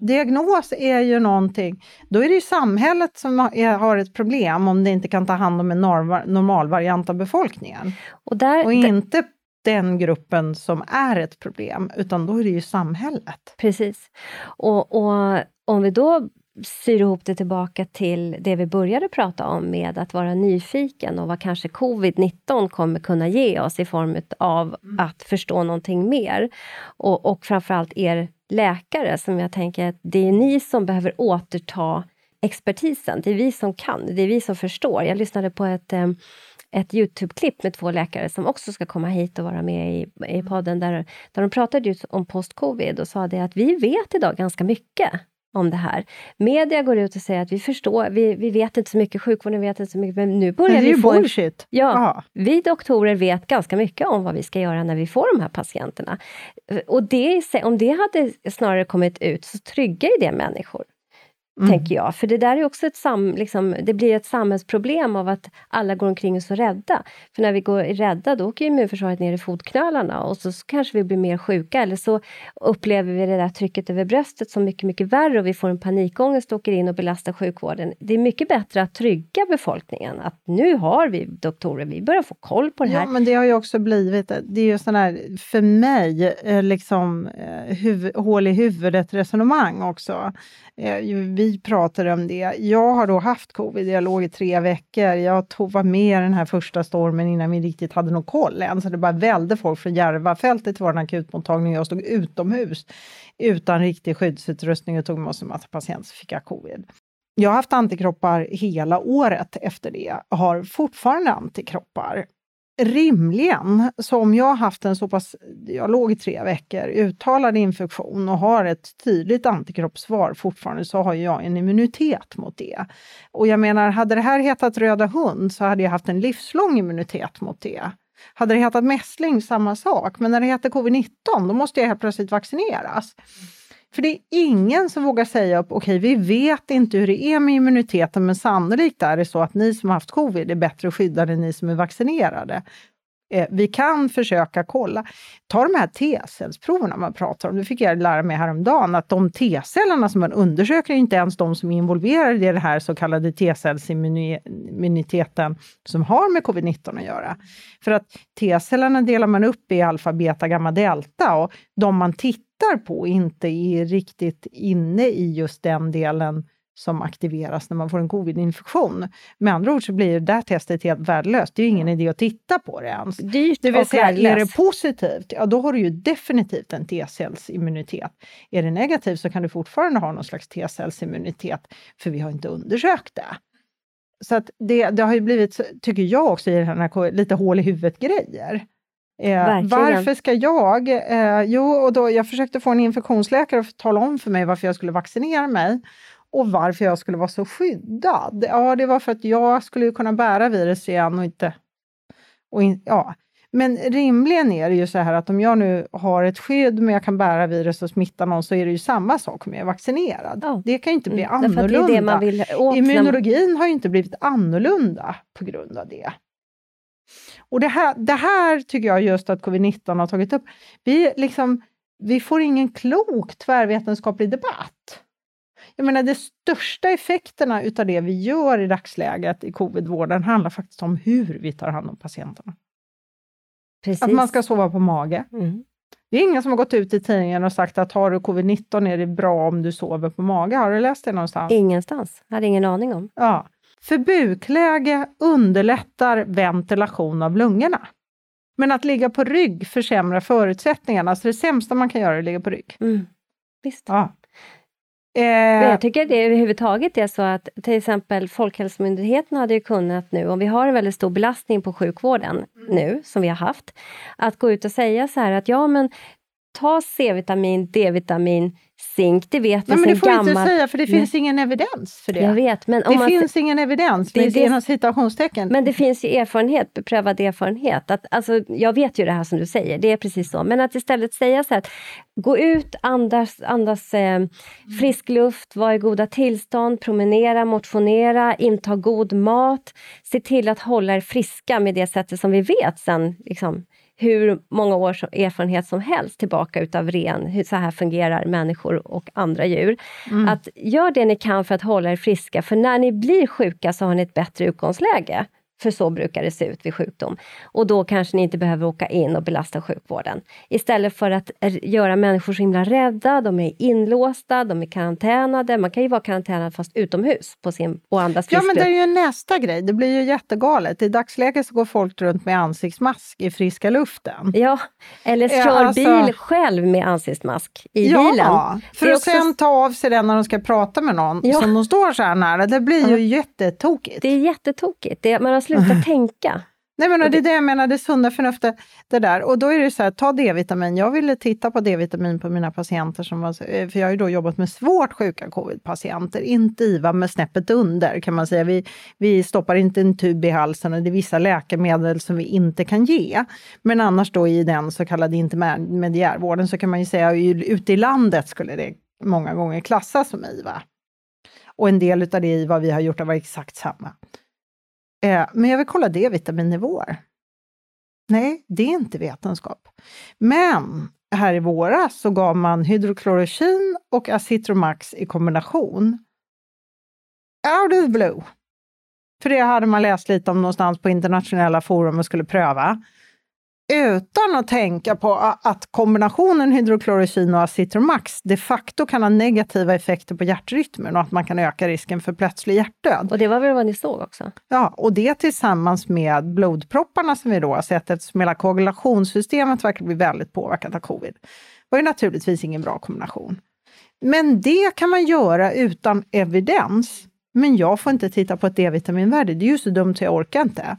Diagnos är ju någonting, då är det ju samhället som har ett problem om det inte kan ta hand om en normalvariant av befolkningen. Och, där, och inte den gruppen som är ett problem, utan då är det ju samhället. Precis. Och, och om vi då syr ihop det tillbaka till det vi började prata om med att vara nyfiken och vad kanske covid-19 kommer kunna ge oss i form av mm. att förstå någonting mer. Och, och framförallt er läkare som jag tänker att det är ni som behöver återta expertisen. Det är vi som kan, det är vi som förstår. Jag lyssnade på ett, eh, ett Youtube-klipp med två läkare som också ska komma hit och vara med i, i podden där, där de pratade just om post-covid och sa det att vi vet idag ganska mycket om det här. Media går ut och säger att vi förstår, vi, vi vet inte så mycket, sjukvården vet inte så mycket, men nu börjar men det är ju få... bullshit! Ja, Aha. vi doktorer vet ganska mycket om vad vi ska göra när vi får de här patienterna. Och det, om det hade snarare kommit ut så tryggar ju det människor. Mm. tänker jag. För det där är också ett, sam, liksom, det blir ett samhällsproblem av att alla går omkring och är så rädda. För när vi går rädda, då åker immunförsvaret ner i fotknölarna och så, så, kanske vi blir mer sjuka eller så upplever vi det där trycket över bröstet som mycket, mycket värre och vi får en panikångest och åker in och belastar sjukvården. Det är mycket bättre att trygga befolkningen att nu har vi doktorer, vi börjar få koll på det här. Ja, men det har ju också blivit, det är ju sån här, för mig, eh, liksom eh, huvud, hål i huvudet resonemang också. Eh, vi pratade om det. Jag har då haft covid, jag låg i tre veckor. Jag tog, var med i den här första stormen innan vi riktigt hade någon koll än, så det bara välde folk från Järvafältet till vår akutmottagning. Jag stod utomhus utan riktig skyddsutrustning och tog med oss en massa patienter så fick jag covid. Jag har haft antikroppar hela året efter det, har fortfarande antikroppar rimligen, så om jag har haft en så pass, jag låg i tre veckor, uttalad infektion och har ett tydligt antikroppssvar fortfarande, så har jag en immunitet mot det. Och jag menar, hade det här hetat röda hund så hade jag haft en livslång immunitet mot det. Hade det hetat mässling, samma sak. Men när det heter covid-19, då måste jag helt plötsligt vaccineras. För det är ingen som vågar säga upp, okej, okay, vi vet inte hur det är med immuniteten, men sannolikt är det så att ni som har haft covid är bättre skyddade än ni som är vaccinerade. Eh, vi kan försöka kolla. Ta de här T-cellsproverna man pratar om. Det fick jag lära mig häromdagen, att de T-cellerna som man undersöker är inte ens de som är involverade i den här så kallade T-cellsimmuniteten som har med covid-19 att göra. För att T-cellerna delar man upp i alfa, beta, gamma, delta och de man tittar på inte är riktigt inne i just den delen som aktiveras när man får en covid-infektion. Med andra ord så blir det där testet helt värdelöst. Det är ju ingen idé att titta på det ens. Dyrt det vill säga, är det positivt, ja då har du ju definitivt en T-cellsimmunitet. Är det negativt så kan du fortfarande ha någon slags T-cellsimmunitet, för vi har inte undersökt det. Så att det, det har ju blivit, tycker jag också, i den här lite hål i huvudet-grejer. Eh, varför ska jag? Eh, jo, och då, jag försökte få en infektionsläkare att tala om för mig varför jag skulle vaccinera mig och varför jag skulle vara så skyddad. Ja, det var för att jag skulle kunna bära virus igen och inte... Och in, ja. Men rimligen är det ju så här att om jag nu har ett skydd men jag kan bära virus och smitta någon så är det ju samma sak om jag är vaccinerad. Oh. Det kan ju inte bli mm, annorlunda. Det det vill Immunologin har ju inte blivit annorlunda på grund av det. Och det här, det här tycker jag just att covid-19 har tagit upp. Vi, liksom, vi får ingen klok tvärvetenskaplig debatt. Jag menar, de största effekterna utav det vi gör i dagsläget i covidvården handlar faktiskt om hur vi tar hand om patienterna. Precis. Att man ska sova på mage. Mm. Det är ingen som har gått ut i tidningen och sagt att har du covid-19 är det bra om du sover på mage. Har du läst det någonstans? Ingenstans. Hade ingen aning om. Ja. För bukläge underlättar ventilation av lungorna. Men att ligga på rygg försämrar förutsättningarna, så det sämsta man kan göra är att ligga på rygg. Mm. Visst. Ja. Eh, Men jag tycker det överhuvudtaget är så att till exempel Folkhälsomyndigheten hade ju kunnat nu, om vi har en väldigt stor belastning på sjukvården mm. nu, som vi har haft, att gå ut och säga så här att ja men ta C-vitamin, D-vitamin, zink, det vet vi Nej, men det får gammalt. inte säga, för det finns ingen evidens för det. Jag vet, men om det man, finns ingen evidens, Det det- inom citationstecken. men det finns ju erfarenhet, beprövad erfarenhet. Att, alltså, jag vet ju det här som du säger, det är precis så. Men att istället säga så här, att gå ut, andas, andas eh, frisk luft, vara i goda tillstånd, promenera, motionera, inta god mat. Se till att hålla er friska med det sättet som vi vet sen liksom, hur många års erfarenhet som helst tillbaka utav ren, hur så här fungerar människor och andra djur. Mm. Att gör det ni kan för att hålla er friska, för när ni blir sjuka så har ni ett bättre utgångsläge. För så brukar det se ut vid sjukdom. Och då kanske ni inte behöver åka in och belasta sjukvården. Istället för att göra människor så himla rädda, de är inlåsta, de är karantänade. Man kan ju vara karantänad fast utomhus på sin, och andas Ja, men det är ju nästa grej. Det blir ju jättegalet. I dagsläget så går folk runt med ansiktsmask i friska luften. Ja, eller Ja, kör alltså- bil själv med ansiktsmask i bilen. Ja, för Det är att också- sen ta av sig den när de ska prata med någon Ja. som de står så här nära. Det blir ju jättetokigt. Det är jättetokigt. Det, man har slutat tänka. Nej, men det är det jag menar, det sunda förnuftet. Det där. Och då är det så här, ta D-vitamin. Jag ville titta på D-vitamin på mina patienter, som var, eh, för jag har ju då jobbat med svårt sjuka covid-patienter, inte IVA med snäppet under kan man säga. Vi, vi stoppar inte en tub i halsen och det är vissa läkemedel som vi inte kan ge. Men annars då i den så kallade intermediärvården så kan man ju säga, ute i landet skulle det många gånger klassas som IVA. Och en del av det IVA vi har gjort har varit exakt samma. Eh, men jag vill kolla D-vitaminnivåer. Nej, det är inte vetenskap. Men här i våras så gav man hydroklorokin och Acitromax i kombination. Out of the blue. För det hade man läst lite om någonstans på internationella forum och skulle pröva. Utan att tänka på att kombinationen hydroklorokin och Acitromax de facto kan ha negativa effekter på hjärtrytmen och att man kan öka risken för plötslig hjärtdöd. Och det var väl vad ni såg också? Ja, och det tillsammans med blodpropparna som vi då har sett, eftersom hela koagulationssystemet verkar bli väldigt påverkat av covid, var ju naturligtvis ingen bra kombination. Men det kan man göra utan evidens. Men jag får inte titta på ett D-vitaminvärde, det är ju så dumt så jag orkar inte.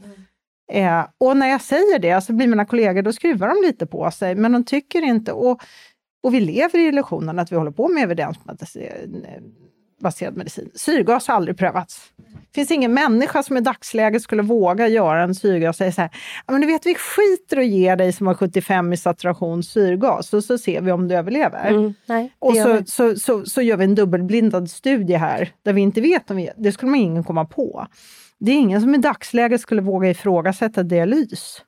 Eh, och när jag säger det så blir mina kollegor, då skruvar de lite på sig, men de tycker inte, och, och vi lever i illusionen att vi håller på med evidensbaserad medicin. Syrgas har aldrig prövats. Det finns ingen människa som i dagsläget skulle våga göra en syrgas och säga så här, "Ja, men du vet vi skiter och ger dig som har 75 i saturation syrgas och så ser vi om du överlever. Mm, nej, Och så, så, så, så gör vi en dubbelblindad studie här, där vi inte vet om vi... Det skulle man ingen komma på. Det är ingen som i dagsläget skulle våga ifrågasätta dialys.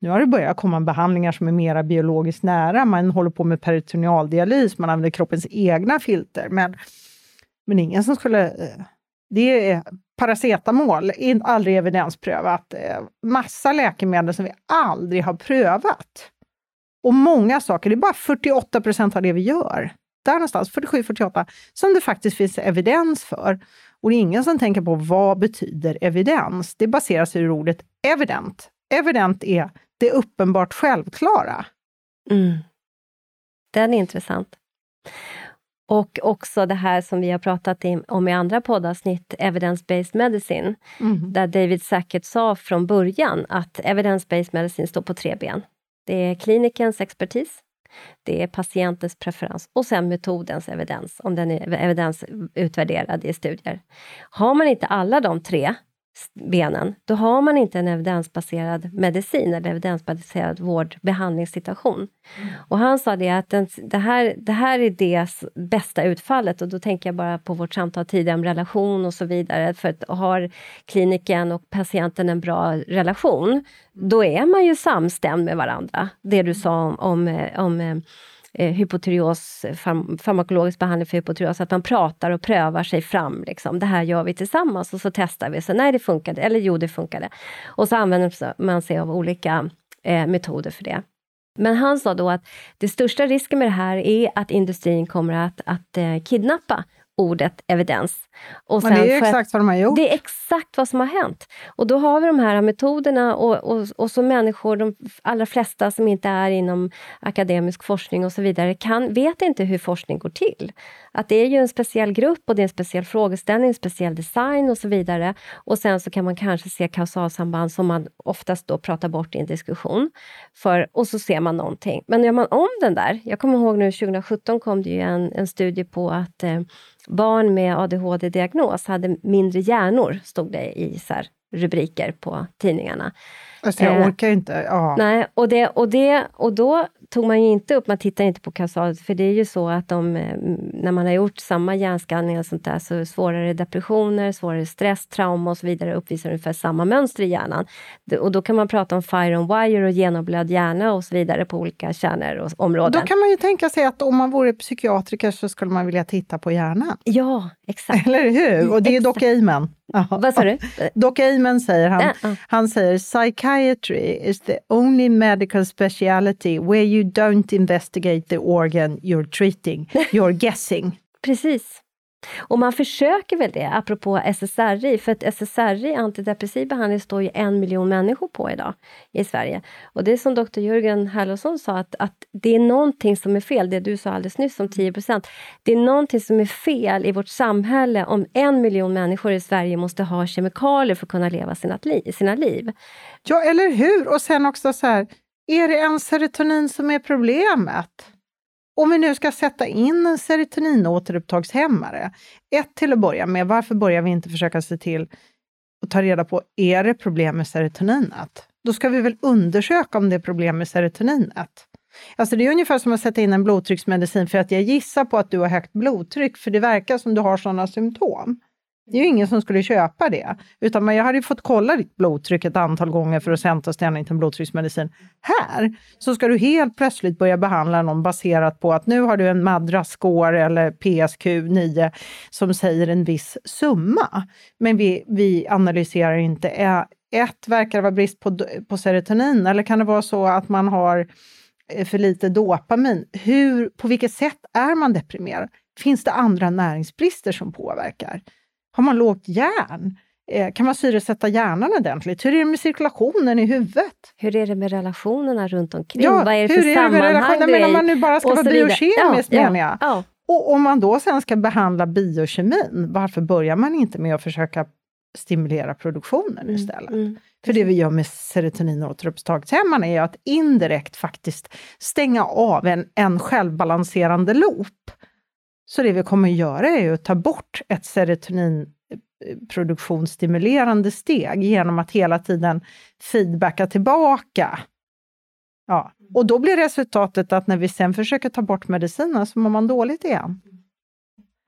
Nu har det börjat komma behandlingar som är mera biologiskt nära. Man håller på med peritonealdialys, man använder kroppens egna filter. Men, men ingen som skulle... Eh, det är paracetamol, aldrig evidensprövat. Eh, massa läkemedel som vi aldrig har prövat. Och många saker, det är bara 48 procent av det vi gör, där någonstans, 47-48, som det faktiskt finns evidens för. Och det är ingen som tänker på vad betyder evidens? Det baseras ur ordet evident. Evident är det uppenbart självklara. Mm. Den är intressant. Och också det här som vi har pratat om i andra poddavsnitt, evidence-based medicine, där David Sackett sa från början att evidence-based medicine står på tre ben. Det är klinikens expertis, det är patientens preferens och sen metodens evidens, om den är evidensutvärderad i studier. Har man inte alla de tre benen, då har man inte en evidensbaserad medicin eller evidensbaserad vård behandlingssituation. Och han sa det att den, det, här, det här är det bästa utfallet och då tänker jag bara på vårt samtal tidigare om relation och så vidare. För att har kliniken och patienten en bra relation, då är man ju samstämd med varandra. Det du sa om, om, eh, om eh, hypotyreos, eh, farm, farmakologisk behandling för hypotyreos, att man pratar och prövar sig fram. Liksom. Det här gör vi tillsammans och så testar vi. Så nej, det funkade. Eller jo, det funkade. Och så använder man sig av olika eh, metoder för det. Men han sa då att det största risken med det här är att industrin kommer att, att eh, kidnappa ordet evidens. Och Men det är exakt vad de har gjort. Det är exakt vad som har hänt. Och då har vi de här metoderna och, och, och så människor, de allra flesta som inte är inom akademisk forskning och så vidare, kan, vet inte hur forskning går till. Att det är ju en speciell grupp och det är en speciell frågeställning, en speciell design och så vidare. Och sen så kan man kanske se kausalsamband som man oftast då pratar bort i en diskussion. För, och så ser man någonting. Men gör man om den där, jag kommer ihåg nu 2017 kom det ju en, en studie på att eh, barn med ADHD-diagnos hade mindre hjärnor, stod det i så rubriker på tidningarna. Alltså jag eh, orkar inte. Ja. Nej, och, det, och, det, och då tog man ju inte upp, man tittar inte på kausalt, för det är ju så att de, eh, när man har gjort samma hjärnskanning och sånt där, så svårare depressioner, svårare stress, trauma och så vidare uppvisar ungefär samma mönster i hjärnan. Och då kan man prata om fire on wire och genomblöd hjärna och så vidare på olika kärnor och områden. Då kan man ju tänka sig att om man vore psykiatriker så skulle man vilja titta på hjärnan. Ja, exakt. Eller hur? Och det är dock Amen. Vad sa du? Doc Amen säger han. Ja. Han säger psychiatry is the only medical speciality where you don't investigate the organ you're treating, you're guessing. Precis. Och man försöker väl det, apropå SSRI, för att SSRI, antidepressiv behandling, står ju en miljon människor på idag i Sverige. Och det är som doktor Jörgen Herlofsson sa, att, att det är någonting som är fel, det du sa alldeles nyss om 10% Det är någonting som är fel i vårt samhälle om en miljon människor i Sverige måste ha kemikalier för att kunna leva sina, sina liv. Ja, eller hur? Och sen också så här, är det ens serotonin som är problemet? Om vi nu ska sätta in en serotoninåterupptagshämmare, ett till att börja med, varför börjar vi inte försöka se till att ta reda på, är det problem med serotoninet? Då ska vi väl undersöka om det är problem med serotoninet. Alltså det är ungefär som att sätta in en blodtrycksmedicin för att jag gissar på att du har högt blodtryck, för det verkar som du har sådana symptom. Det är ju ingen som skulle köpa det. Utan jag hade fått kolla ditt blodtryck ett antal gånger för att sen ta ställning till en blodtrycksmedicin. Här så ska du helt plötsligt börja behandla någon baserat på att nu har du en Madras-score eller PSQ-9 som säger en viss summa. Men vi, vi analyserar inte, ett, verkar det vara brist på, på serotonin eller kan det vara så att man har eh, för lite dopamin? Hur, på vilket sätt är man deprimerad? Finns det andra näringsbrister som påverkar? Har man lågt järn? Eh, kan man syresätta hjärnan ordentligt? Hur är det med cirkulationen i huvudet? Hur är det med relationerna runt omkring? Ja, Vad är det för hur sammanhang är det med man nu bara ska vara biokemiskt ja, menar jag. Ja, Och om man då sen ska behandla biokemin, varför börjar man inte med att försöka stimulera produktionen mm, istället? Mm. För det vi gör med serotoninåterupptagshämmarna är att indirekt faktiskt stänga av en, en självbalanserande loop så det vi kommer att göra är att ta bort ett serotoninproduktionsstimulerande steg genom att hela tiden feedbacka tillbaka. Ja. Och då blir resultatet att när vi sen försöker ta bort medicinen så mår man dåligt igen.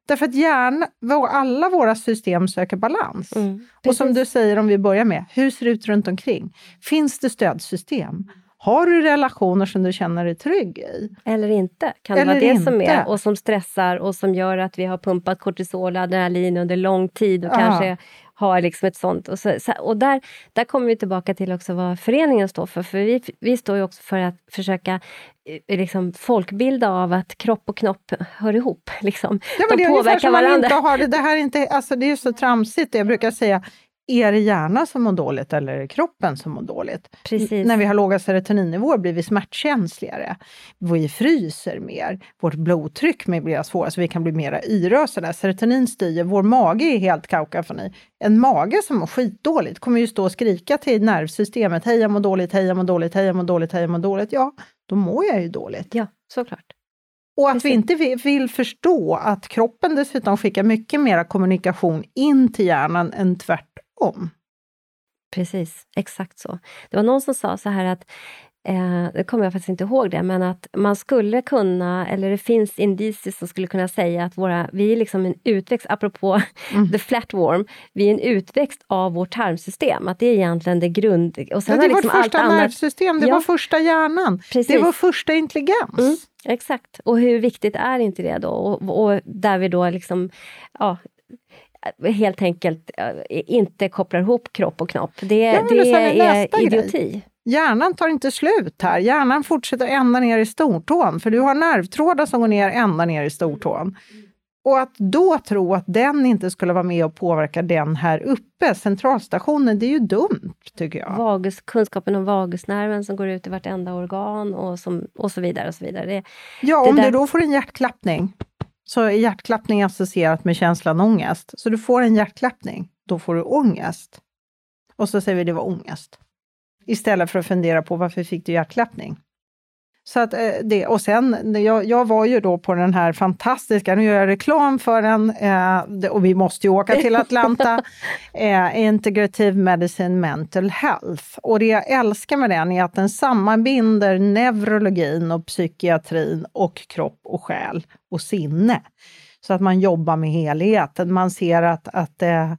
Därför att hjärn, alla våra system söker balans. Mm, och som du säger, om vi börjar med, hur ser det ut runt omkring? Finns det stödsystem? Har du relationer som du känner dig trygg i? Eller inte. Kan det vara det inte. som är och som stressar och som gör att vi har pumpat kortisol och adrenalin under lång tid och ja. kanske har liksom ett sånt. Och, så, och där, där kommer vi tillbaka till också vad föreningen står för. För vi, vi står ju också för att försöka eh, liksom, folkbilda av att kropp och knopp hör ihop. Liksom. Ja, De det är påverkar varandra. Inte har det, det, här är inte, alltså, det är så tramsigt. Jag brukar säga är det hjärnan som mår dåligt eller är det kroppen som mår dåligt? Precis. När vi har låga serotoninnivåer blir vi smärtkänsligare. Vi fryser mer, vårt blodtryck blir svårare, så vi kan bli mer yrösade. Serotonin styr, vår mage är helt kaukafoni. En mage som mår skitdåligt kommer ju stå och skrika till nervsystemet, hej jag mår dåligt, hej jag mår dåligt, hej jag mår dåligt, hej jag mår dåligt. Ja, då mår jag ju dåligt. Ja, såklart. Och att Precis. vi inte vill förstå att kroppen dessutom skickar mycket mer kommunikation in till hjärnan än tvärtom om. Precis, exakt så. Det var någon som sa så här att Eh, det kommer jag faktiskt inte ihåg det, men att man skulle kunna, eller det finns indicier som skulle kunna säga att våra, vi är liksom en utväxt, apropå mm. the flatworm, vi är en utväxt av vårt tarmsystem, att det är egentligen det grund... Och sen det är liksom vårt första allt nervsystem, det ja. var första hjärnan, Precis. det var första intelligens. Mm, exakt, och hur viktigt är inte det då? Och, och där vi då liksom, ja, helt enkelt eh, inte kopplar ihop kropp och knopp. Det, ja, det är idioti. Grej. Hjärnan tar inte slut här. Hjärnan fortsätter ända ner i stortån, för du har nervtrådar som går ner ända ner i stortån. Och att då tro att den inte skulle vara med och påverka den här uppe, centralstationen, det är ju dumt tycker jag. Vagus, kunskapen om vagusnerven som går ut i vartenda organ och, som, och så vidare. och så vidare. Det, ja, det om där- du då får en hjärtklappning, så är hjärtklappning associerat med känslan ångest. Så du får en hjärtklappning, då får du ångest. Och så säger vi det var ångest. Istället för att fundera på varför fick du hjärtklappning? Så att, eh, det, och sen, jag, jag var ju då på den här fantastiska, nu gör jag reklam för den, eh, och vi måste ju åka till Atlanta, eh, Integrative Medicine Mental Health. Och det jag älskar med den är att den sammanbinder neurologin och psykiatrin och kropp och själ och sinne. Så att man jobbar med helheten. Man ser att, att, eh,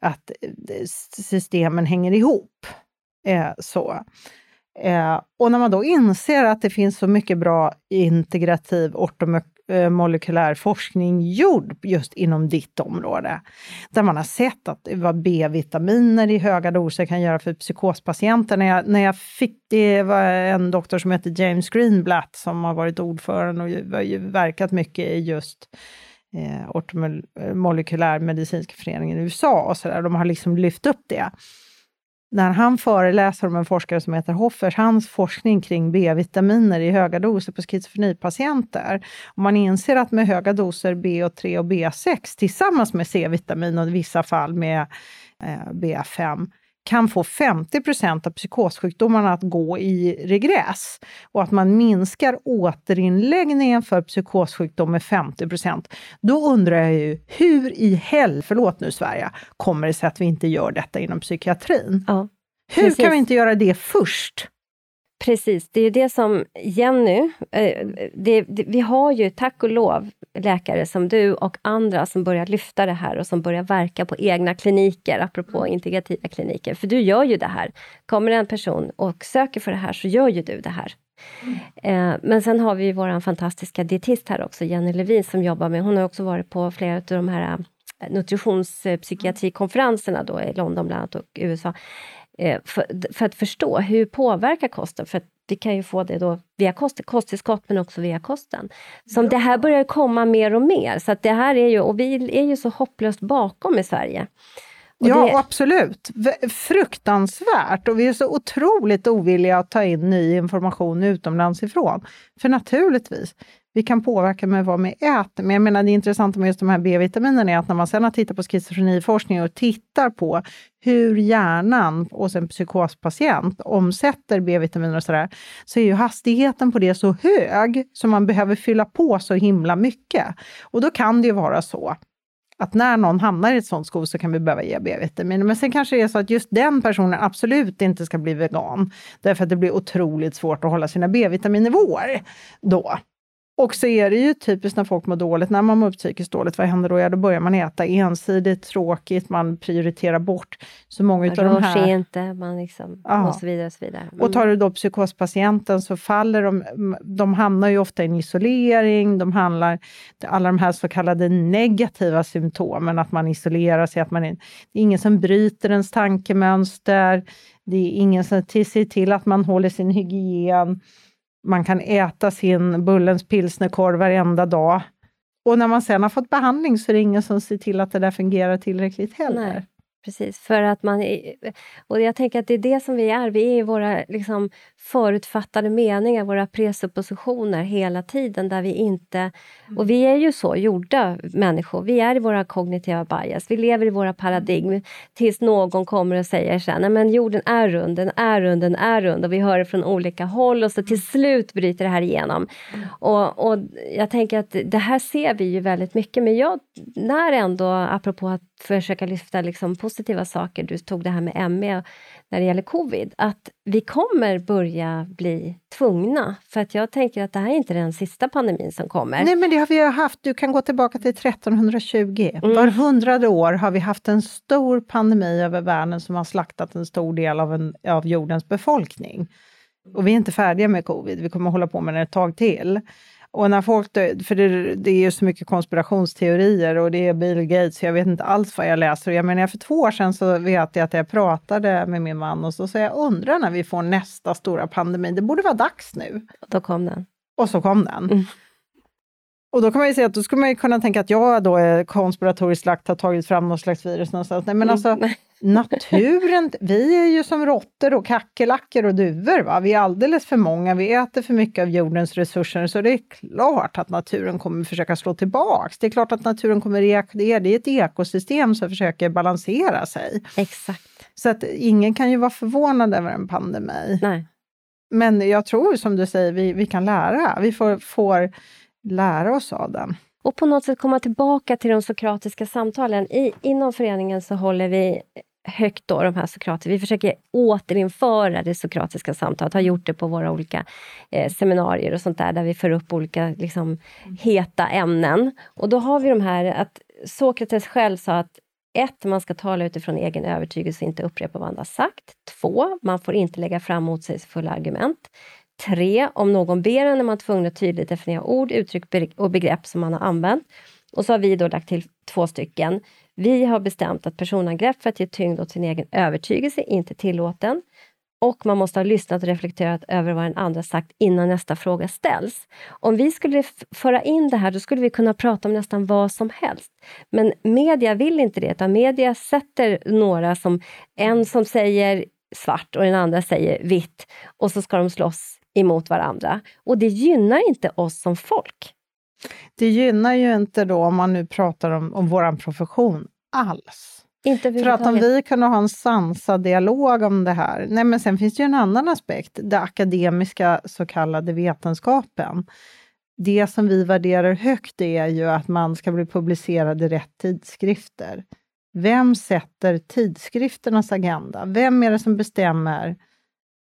att eh, systemen hänger ihop. Eh, så. Eh, och när man då inser att det finns så mycket bra integrativ ortomolekylär eh, forskning gjord just inom ditt område, där man har sett att vad B-vitaminer i höga doser kan göra för psykospatienter. När jag, när jag fick, det var en doktor som heter James Greenblatt som har varit ordförande och ju- har ju verkat mycket i just eh, ortomolekylär eh, medicinska föreningen i USA och så där. De har liksom lyft upp det när han föreläser om en forskare som heter Hoffers, hans forskning kring B-vitaminer i höga doser på schizofrenipatienter. Och man inser att med höga doser B3 och B6 tillsammans med C-vitamin och i vissa fall med eh, B5 kan få 50% av psykossjukdomarna att gå i regress och att man minskar återinläggningen för psykossjukdom med 50% Då undrar jag ju, hur i hell, förlåt nu Sverige, kommer det sig att vi inte gör detta inom psykiatrin? Ja, Hur kan vi inte göra det först? Precis, det är ju det som Jenny, eh, det, det, vi har ju tack och lov läkare som du och andra som börjar lyfta det här och som börjar verka på egna kliniker, apropå integrativa kliniker. För du gör ju det här. Kommer en person och söker för det här så gör ju du det här. Eh, men sen har vi ju vår fantastiska dietist här också, Jenny Levin, som jobbar med, hon har också varit på flera av de här eh, nutritionspsykiatrikonferenserna då i London bland annat och USA. Eh, för, för att förstå hur påverkar kosten, för att vi kan ju få det då via kost, kosttillskott men också via kosten. Som det här börjar komma mer och mer, så att det här är ju, och vi är ju så hopplöst bakom i Sverige. Och Ja, det, absolut. Fruktansvärt. Och vi är så otroligt ovilliga att ta in ny information utomlands ifrån. För naturligtvis, vi kan påverka med vad vi äter. Men jag menar, det intressanta med just de här B-vitaminerna är att när man sedan har tittat på schizofreniforskning och tittar på hur hjärnan hos en psykospatient omsätter B-vitaminer och sådär, så är ju hastigheten på det så hög så man behöver fylla på så himla mycket. Och då kan det ju vara så att när någon hamnar i ett sånt skov så kan vi behöva ge B-vitamin. Men sen kanske det är så att just den personen absolut inte ska bli vegan, därför att det blir otroligt svårt att hålla sina B-vitaminnivåer då. Och så är det ju typiskt när folk mår dåligt, när man mår psykiskt dåligt, vad händer då? Ja, då börjar man äta ensidigt, tråkigt, man prioriterar bort så många utav de rör här... inte, man liksom, Ja. och så vidare. Och, så vidare. Mm. Och tar du då psykospatienten så faller de, de hamnar ju ofta i en isolering, de handlar, alla de här så kallade negativa symptomen, att man isolerar sig, att man är, det är ingen som bryter ens tankemönster, det är ingen som ser till att man håller sin hygien, man kan äta sin Bullens pilsnerkorv varenda dag. Och när man sen har fått behandling så är det ingen som ser till att det där fungerar tillräckligt heller. Nej. Precis, för att man... Och jag tänker att det är det som vi är. Vi är i våra liksom, förutfattade meningar, våra presuppositioner hela tiden, där vi inte... Och vi är ju så gjorda människor. Vi är i våra kognitiva bias. Vi lever i våra paradigm tills någon kommer och säger så här, nej men jorden är rund, den är rund, den är rund och vi hör det från olika håll och så till slut bryter det här igenom. Och, och jag tänker att det här ser vi ju väldigt mycket, men jag, när ändå, apropå att försöka lyfta liksom positiva saker, du tog det här med ME när det gäller covid, att vi kommer börja bli tvungna, för att jag tänker att det här är inte den sista pandemin som kommer. Nej, men det har vi haft. Du kan gå tillbaka till 1320. Mm. Var hundrade år har vi haft en stor pandemi över världen som har slaktat en stor del av, en, av jordens befolkning. Och vi är inte färdiga med covid, vi kommer hålla på med det ett tag till. Och när folk för det, det är ju så mycket konspirationsteorier och det är Bill Gates, jag vet inte alls vad jag läser. Jag menar, för två år sedan så vet jag att jag pratade med min man och så sa jag, undrar när vi får nästa stora pandemi, det borde vara dags nu. Då kom den. Och så kom den. Mm. Och då kan man ju säga att då skulle man kunna tänka att jag då är konspiratoriskt lagt har tagit fram något slags virus någonstans. Nej, men alltså mm. naturen, vi är ju som råttor och kackerlackor och duvor. Va? Vi är alldeles för många, vi äter för mycket av jordens resurser, så det är klart att naturen kommer försöka slå tillbaks. Det är klart att naturen kommer reagera, det är ett ekosystem som försöker balansera sig. Exakt. Så att ingen kan ju vara förvånad över en pandemi. Nej. Men jag tror som du säger, vi, vi kan lära. Vi får, får lära oss av den. Och på något sätt komma tillbaka till de sokratiska samtalen. I, inom föreningen så håller vi högt då de här sokratiska, vi försöker återinföra det sokratiska samtalet, har gjort det på våra olika eh, seminarier och sånt där, där vi för upp olika liksom, heta ämnen. Och då har vi de här att Sokrates själv sa att ett, man ska tala utifrån egen övertygelse och inte upprepa vad andra sagt. Två, man får inte lägga fram motsägelsefulla argument. 3. om någon ber en är man tvungen att tydligt definiera ord, uttryck och begrepp som man har använt. Och så har vi då lagt till två stycken. Vi har bestämt att personangrepp för att ge tyngd åt sin egen övertygelse inte är tillåten. Och man måste ha lyssnat och reflekterat över vad den andra sagt innan nästa fråga ställs. Om vi skulle föra in det här, då skulle vi kunna prata om nästan vad som helst. Men media vill inte det, utan media sätter några som, en som säger svart och den andra säger vitt och så ska de slåss emot varandra. Och det gynnar inte oss som folk. Det gynnar ju inte då, om man nu pratar om, om vår profession, alls. För att om vi kunde ha en sansad dialog om det här. Nej, men sen finns det ju en annan aspekt, den akademiska så kallade vetenskapen. Det som vi värderar högt är ju att man ska bli publicerad i rätt tidskrifter. Vem sätter tidskrifternas agenda? Vem är det som bestämmer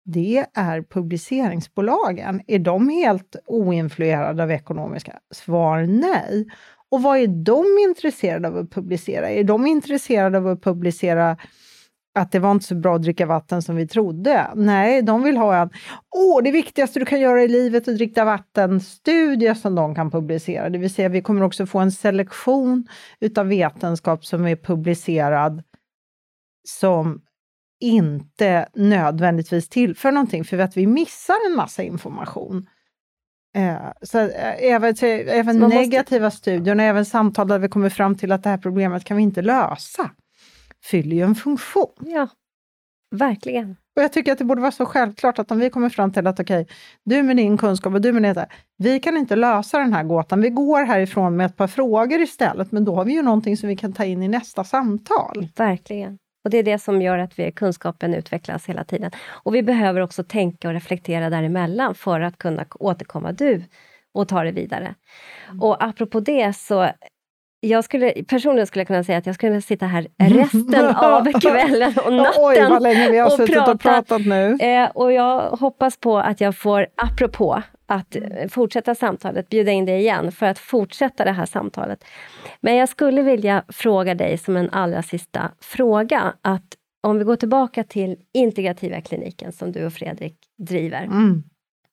det är publiceringsbolagen. Är de helt oinfluerade av ekonomiska? Svar nej. Och vad är de intresserade av att publicera? Är de intresserade av att publicera att det var inte så bra att dricka vatten som vi trodde. Nej, de vill ha en åh, det viktigaste du kan göra i livet är att dricka vatten-studie som de kan publicera. Det vill säga, vi kommer också få en selektion utav vetenskap som är publicerad som inte nödvändigtvis tillför någonting, för att vi missar en massa information. Eh, så eh, även, så, även så negativa måste... studier och även samtal där vi kommer fram till att det här problemet kan vi inte lösa, fyller ju en funktion. Ja, verkligen. Och jag tycker att det borde vara så självklart att om vi kommer fram till att okej, okay, du med din kunskap och du med det vi kan inte lösa den här gåtan, vi går härifrån med ett par frågor istället, men då har vi ju någonting som vi kan ta in i nästa samtal. Verkligen. Och Det är det som gör att vi, kunskapen utvecklas hela tiden. Och vi behöver också tänka och reflektera däremellan för att kunna återkomma du och ta det vidare. Mm. Och apropå det så jag skulle, personligen skulle jag kunna säga att jag skulle sitta här resten av kvällen och natten Oj, vad länge vi har och, prata. och pratat nu. Eh, och jag hoppas på att jag får, apropå, att mm. fortsätta samtalet, bjuda in dig igen för att fortsätta det här samtalet. Men jag skulle vilja fråga dig som en allra sista fråga, att om vi går tillbaka till integrativa kliniken som du och Fredrik driver. Mm.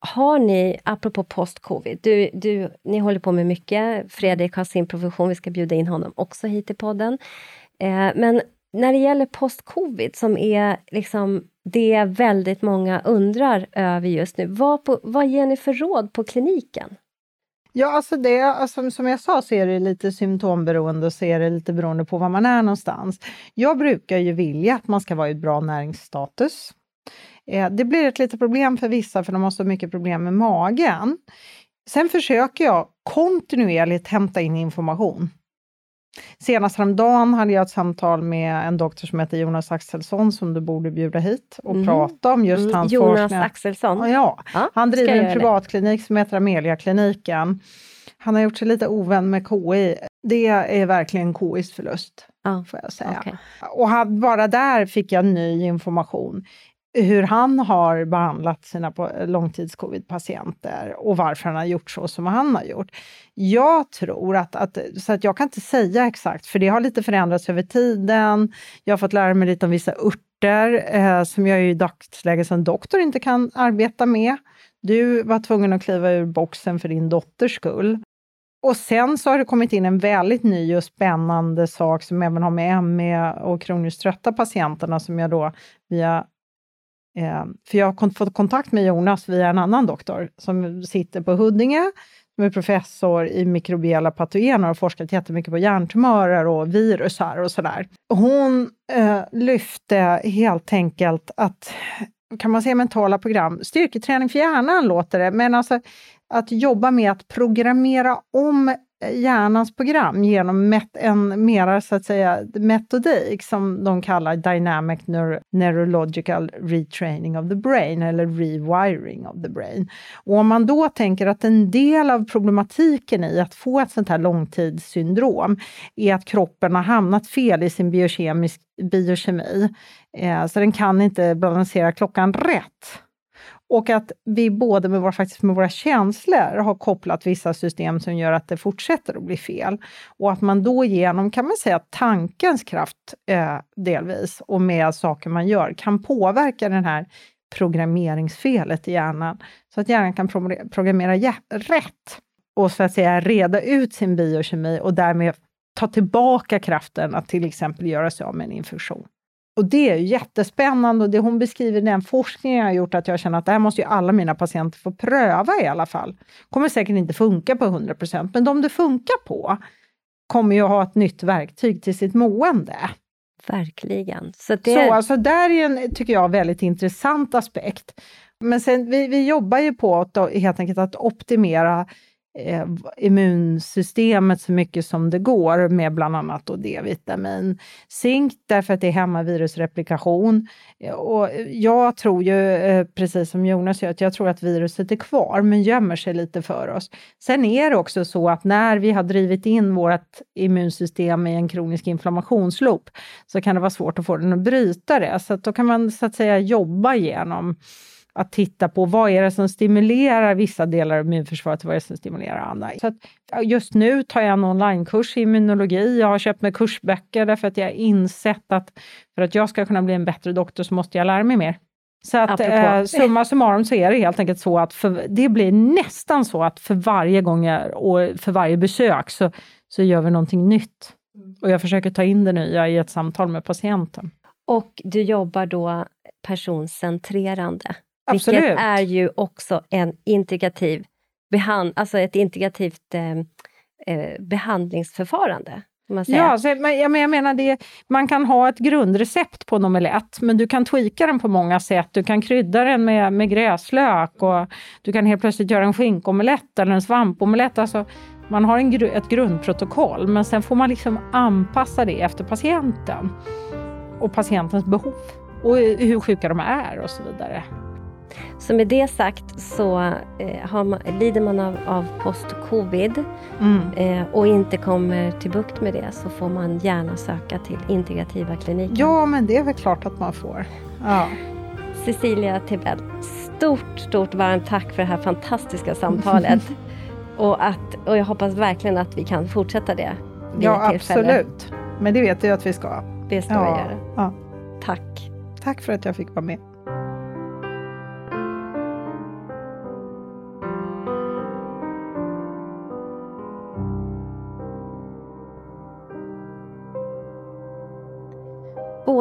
Har ni, apropå post-covid, du, du, ni håller på med mycket, Fredrik har sin profession, vi ska bjuda in honom också hit i podden. Eh, men när det gäller post-covid, som är liksom det väldigt många undrar över just nu, vad, på, vad ger ni för råd på kliniken? Ja, alltså det, alltså, som jag sa så är det lite symptomberoende och så är det lite beroende på var man är någonstans. Jag brukar ju vilja att man ska vara i bra näringsstatus. Eh, det blir ett litet problem för vissa för de har så mycket problem med magen. Sen försöker jag kontinuerligt hämta in information. Senast häromdagen hade jag ett samtal med en doktor som heter Jonas Axelsson som du borde bjuda hit och mm. prata om just mm. hans Jonas forskning. Axelsson? Ja, ja han driver en privatklinik som heter Amelia-kliniken. Han har gjort sig lite ovän med KI. Det är verkligen KIs förlust, ja. får jag säga. Okay. Och han, bara där fick jag ny information hur han har behandlat sina långtidscovid-patienter och varför han har gjort så som han har gjort. Jag tror att, att, så att jag kan inte säga exakt, för det har lite förändrats över tiden. Jag har fått lära mig lite om vissa örter eh, som jag i dagsläget som doktor inte kan arbeta med. Du var tvungen att kliva ur boxen för din dotters skull. Och sen så har det kommit in en väldigt ny och spännande sak som även har med ME och kroniskt trötta patienterna som jag då via Ehm, för jag har fått kontakt med Jonas via en annan doktor som sitter på Huddinge, som är professor i mikrobiella patogener och har forskat jättemycket på hjärntumörer och virusar och sådär. Hon eh, lyfte helt enkelt att, kan man säga mentala program, styrketräning för hjärnan låter det, men alltså att jobba med att programmera om hjärnans program genom met, en mer så att säga metodik som de kallar Dynamic Neuro Neurological Retraining of the Brain eller Rewiring of the Brain. Och om man då tänker att en del av problematiken i att få ett sånt här långtidssyndrom är att kroppen har hamnat fel i sin biokemisk, biokemi, eh, så den kan inte balansera klockan rätt. Och att vi både med våra, faktiskt med våra känslor har kopplat vissa system som gör att det fortsätter att bli fel. Och att man då genom, kan man säga, tankens kraft eh, delvis och med saker man gör kan påverka den här programmeringsfelet i hjärnan. Så att hjärnan kan programmera rätt och så att säga reda ut sin biokemi och därmed ta tillbaka kraften att till exempel göra sig av med en infektion. Och det är jättespännande och det hon beskriver, den forskningen har gjort att jag känner att det här måste ju alla mina patienter få pröva i alla fall. kommer säkert inte funka på 100% men de det funkar på kommer ju ha ett nytt verktyg till sitt mående. Verkligen. Så, det... Så alltså där är en, tycker jag, väldigt intressant aspekt. Men sen, vi, vi jobbar ju på att, helt enkelt att optimera eh, immunsystemet så mycket som det går med bland annat D-vitamin. Zink därför att det hämmar virusreplikation. Eh, och eh, jag tror ju, eh, precis som Jonas gör, att jag tror att viruset är kvar men gömmer sig lite för oss. Sen är det också så att när vi har drivit in vårt immunsystem i en kronisk inflammationsloop så kan det vara svårt att få den att bryta det. Så då kan man så att säga jobba genom att titta på vad är det som stimulerar vissa delar av immunförsvaret och vad är det som stimulerar andra. Så att just nu tar jag en onlinekurs i immunologi. Jag har köpt mig kursböcker därför att jag har insett att för att jag ska kunna bli en bättre doktor så måste jag lära mig mer. Så att eh, summa summarum så är det helt enkelt så att för, det blir nästan så att för varje gång jag, och för varje besök så, så gör vi någonting nytt. Och jag försöker ta in det nya i ett samtal med patienten. Och du jobbar då personcentrerande? Absolut. Vilket är ju också en integrativ behand, alltså ett integrativt eh, eh, behandlingsförfarande. Ja, så, men jag menar det, man kan ha ett grundrecept på en omelett, men du kan tweaka den på många sätt. Du kan krydda den med, med gräslök och du kan helt plötsligt göra en skinkomelett eller en svampomelett. Alltså, man har en, ett grundprotokoll, men sen får man liksom anpassa det efter patienten och patientens behov och hur sjuka de är och så vidare. Så med det sagt så eh, man, lider man av, av post-covid mm. eh, och inte kommer till bukt med det så får man gärna söka till integrativa kliniken. Ja, men det är väl klart att man får. Ja. Cecilia Tibell, stort, stort varmt tack för det här fantastiska samtalet. och, att, och jag hoppas verkligen att vi kan fortsätta det. Ja, absolut. Men det vet du att vi ska. Det ska ja. vi göra. Ja. Tack. Tack för att jag fick vara med.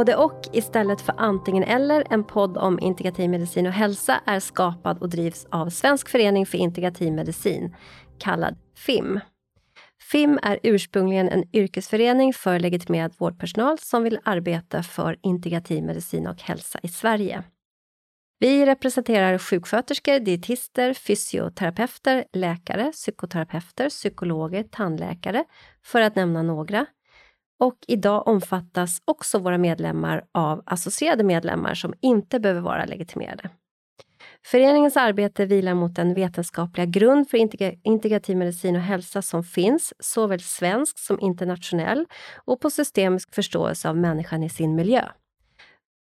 Både och istället för antingen eller, en podd om integrativ medicin och hälsa är skapad och drivs av Svensk förening för integrativ medicin, kallad FIM. FIM är ursprungligen en yrkesförening för legitimerad vårdpersonal som vill arbeta för integrativ medicin och hälsa i Sverige. Vi representerar sjuksköterskor, dietister, fysioterapeuter, läkare, psykoterapeuter, psykologer, tandläkare, för att nämna några, och idag omfattas också våra medlemmar av associerade medlemmar som inte behöver vara legitimerade. Föreningens arbete vilar mot den vetenskapliga grund för integrativ medicin och hälsa som finns, såväl svensk som internationell, och på systemisk förståelse av människan i sin miljö.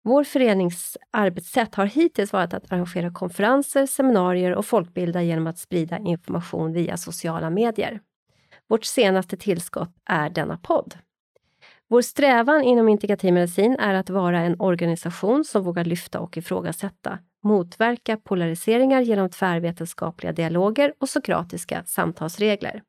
Vår förenings arbetssätt har hittills varit att arrangera konferenser, seminarier och folkbilda genom att sprida information via sociala medier. Vårt senaste tillskott är denna podd. Vår strävan inom integrativ medicin är att vara en organisation som vågar lyfta och ifrågasätta, motverka polariseringar genom tvärvetenskapliga dialoger och sokratiska samtalsregler.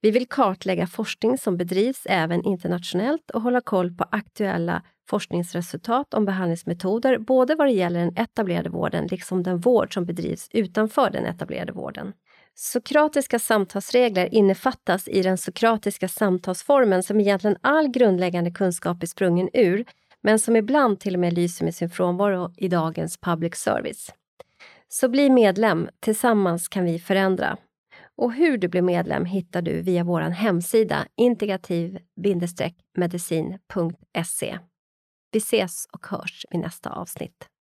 Vi vill kartlägga forskning som bedrivs även internationellt och hålla koll på aktuella forskningsresultat om behandlingsmetoder både vad det gäller den etablerade vården liksom den vård som bedrivs utanför den etablerade vården. Sokratiska samtalsregler innefattas i den sokratiska samtalsformen som egentligen all grundläggande kunskap är sprungen ur, men som ibland till och med lyser med sin frånvaro i dagens public service. Så bli medlem, tillsammans kan vi förändra. Och hur du blir medlem hittar du via vår hemsida integrativ-medicin.se. Vi ses och hörs i nästa avsnitt.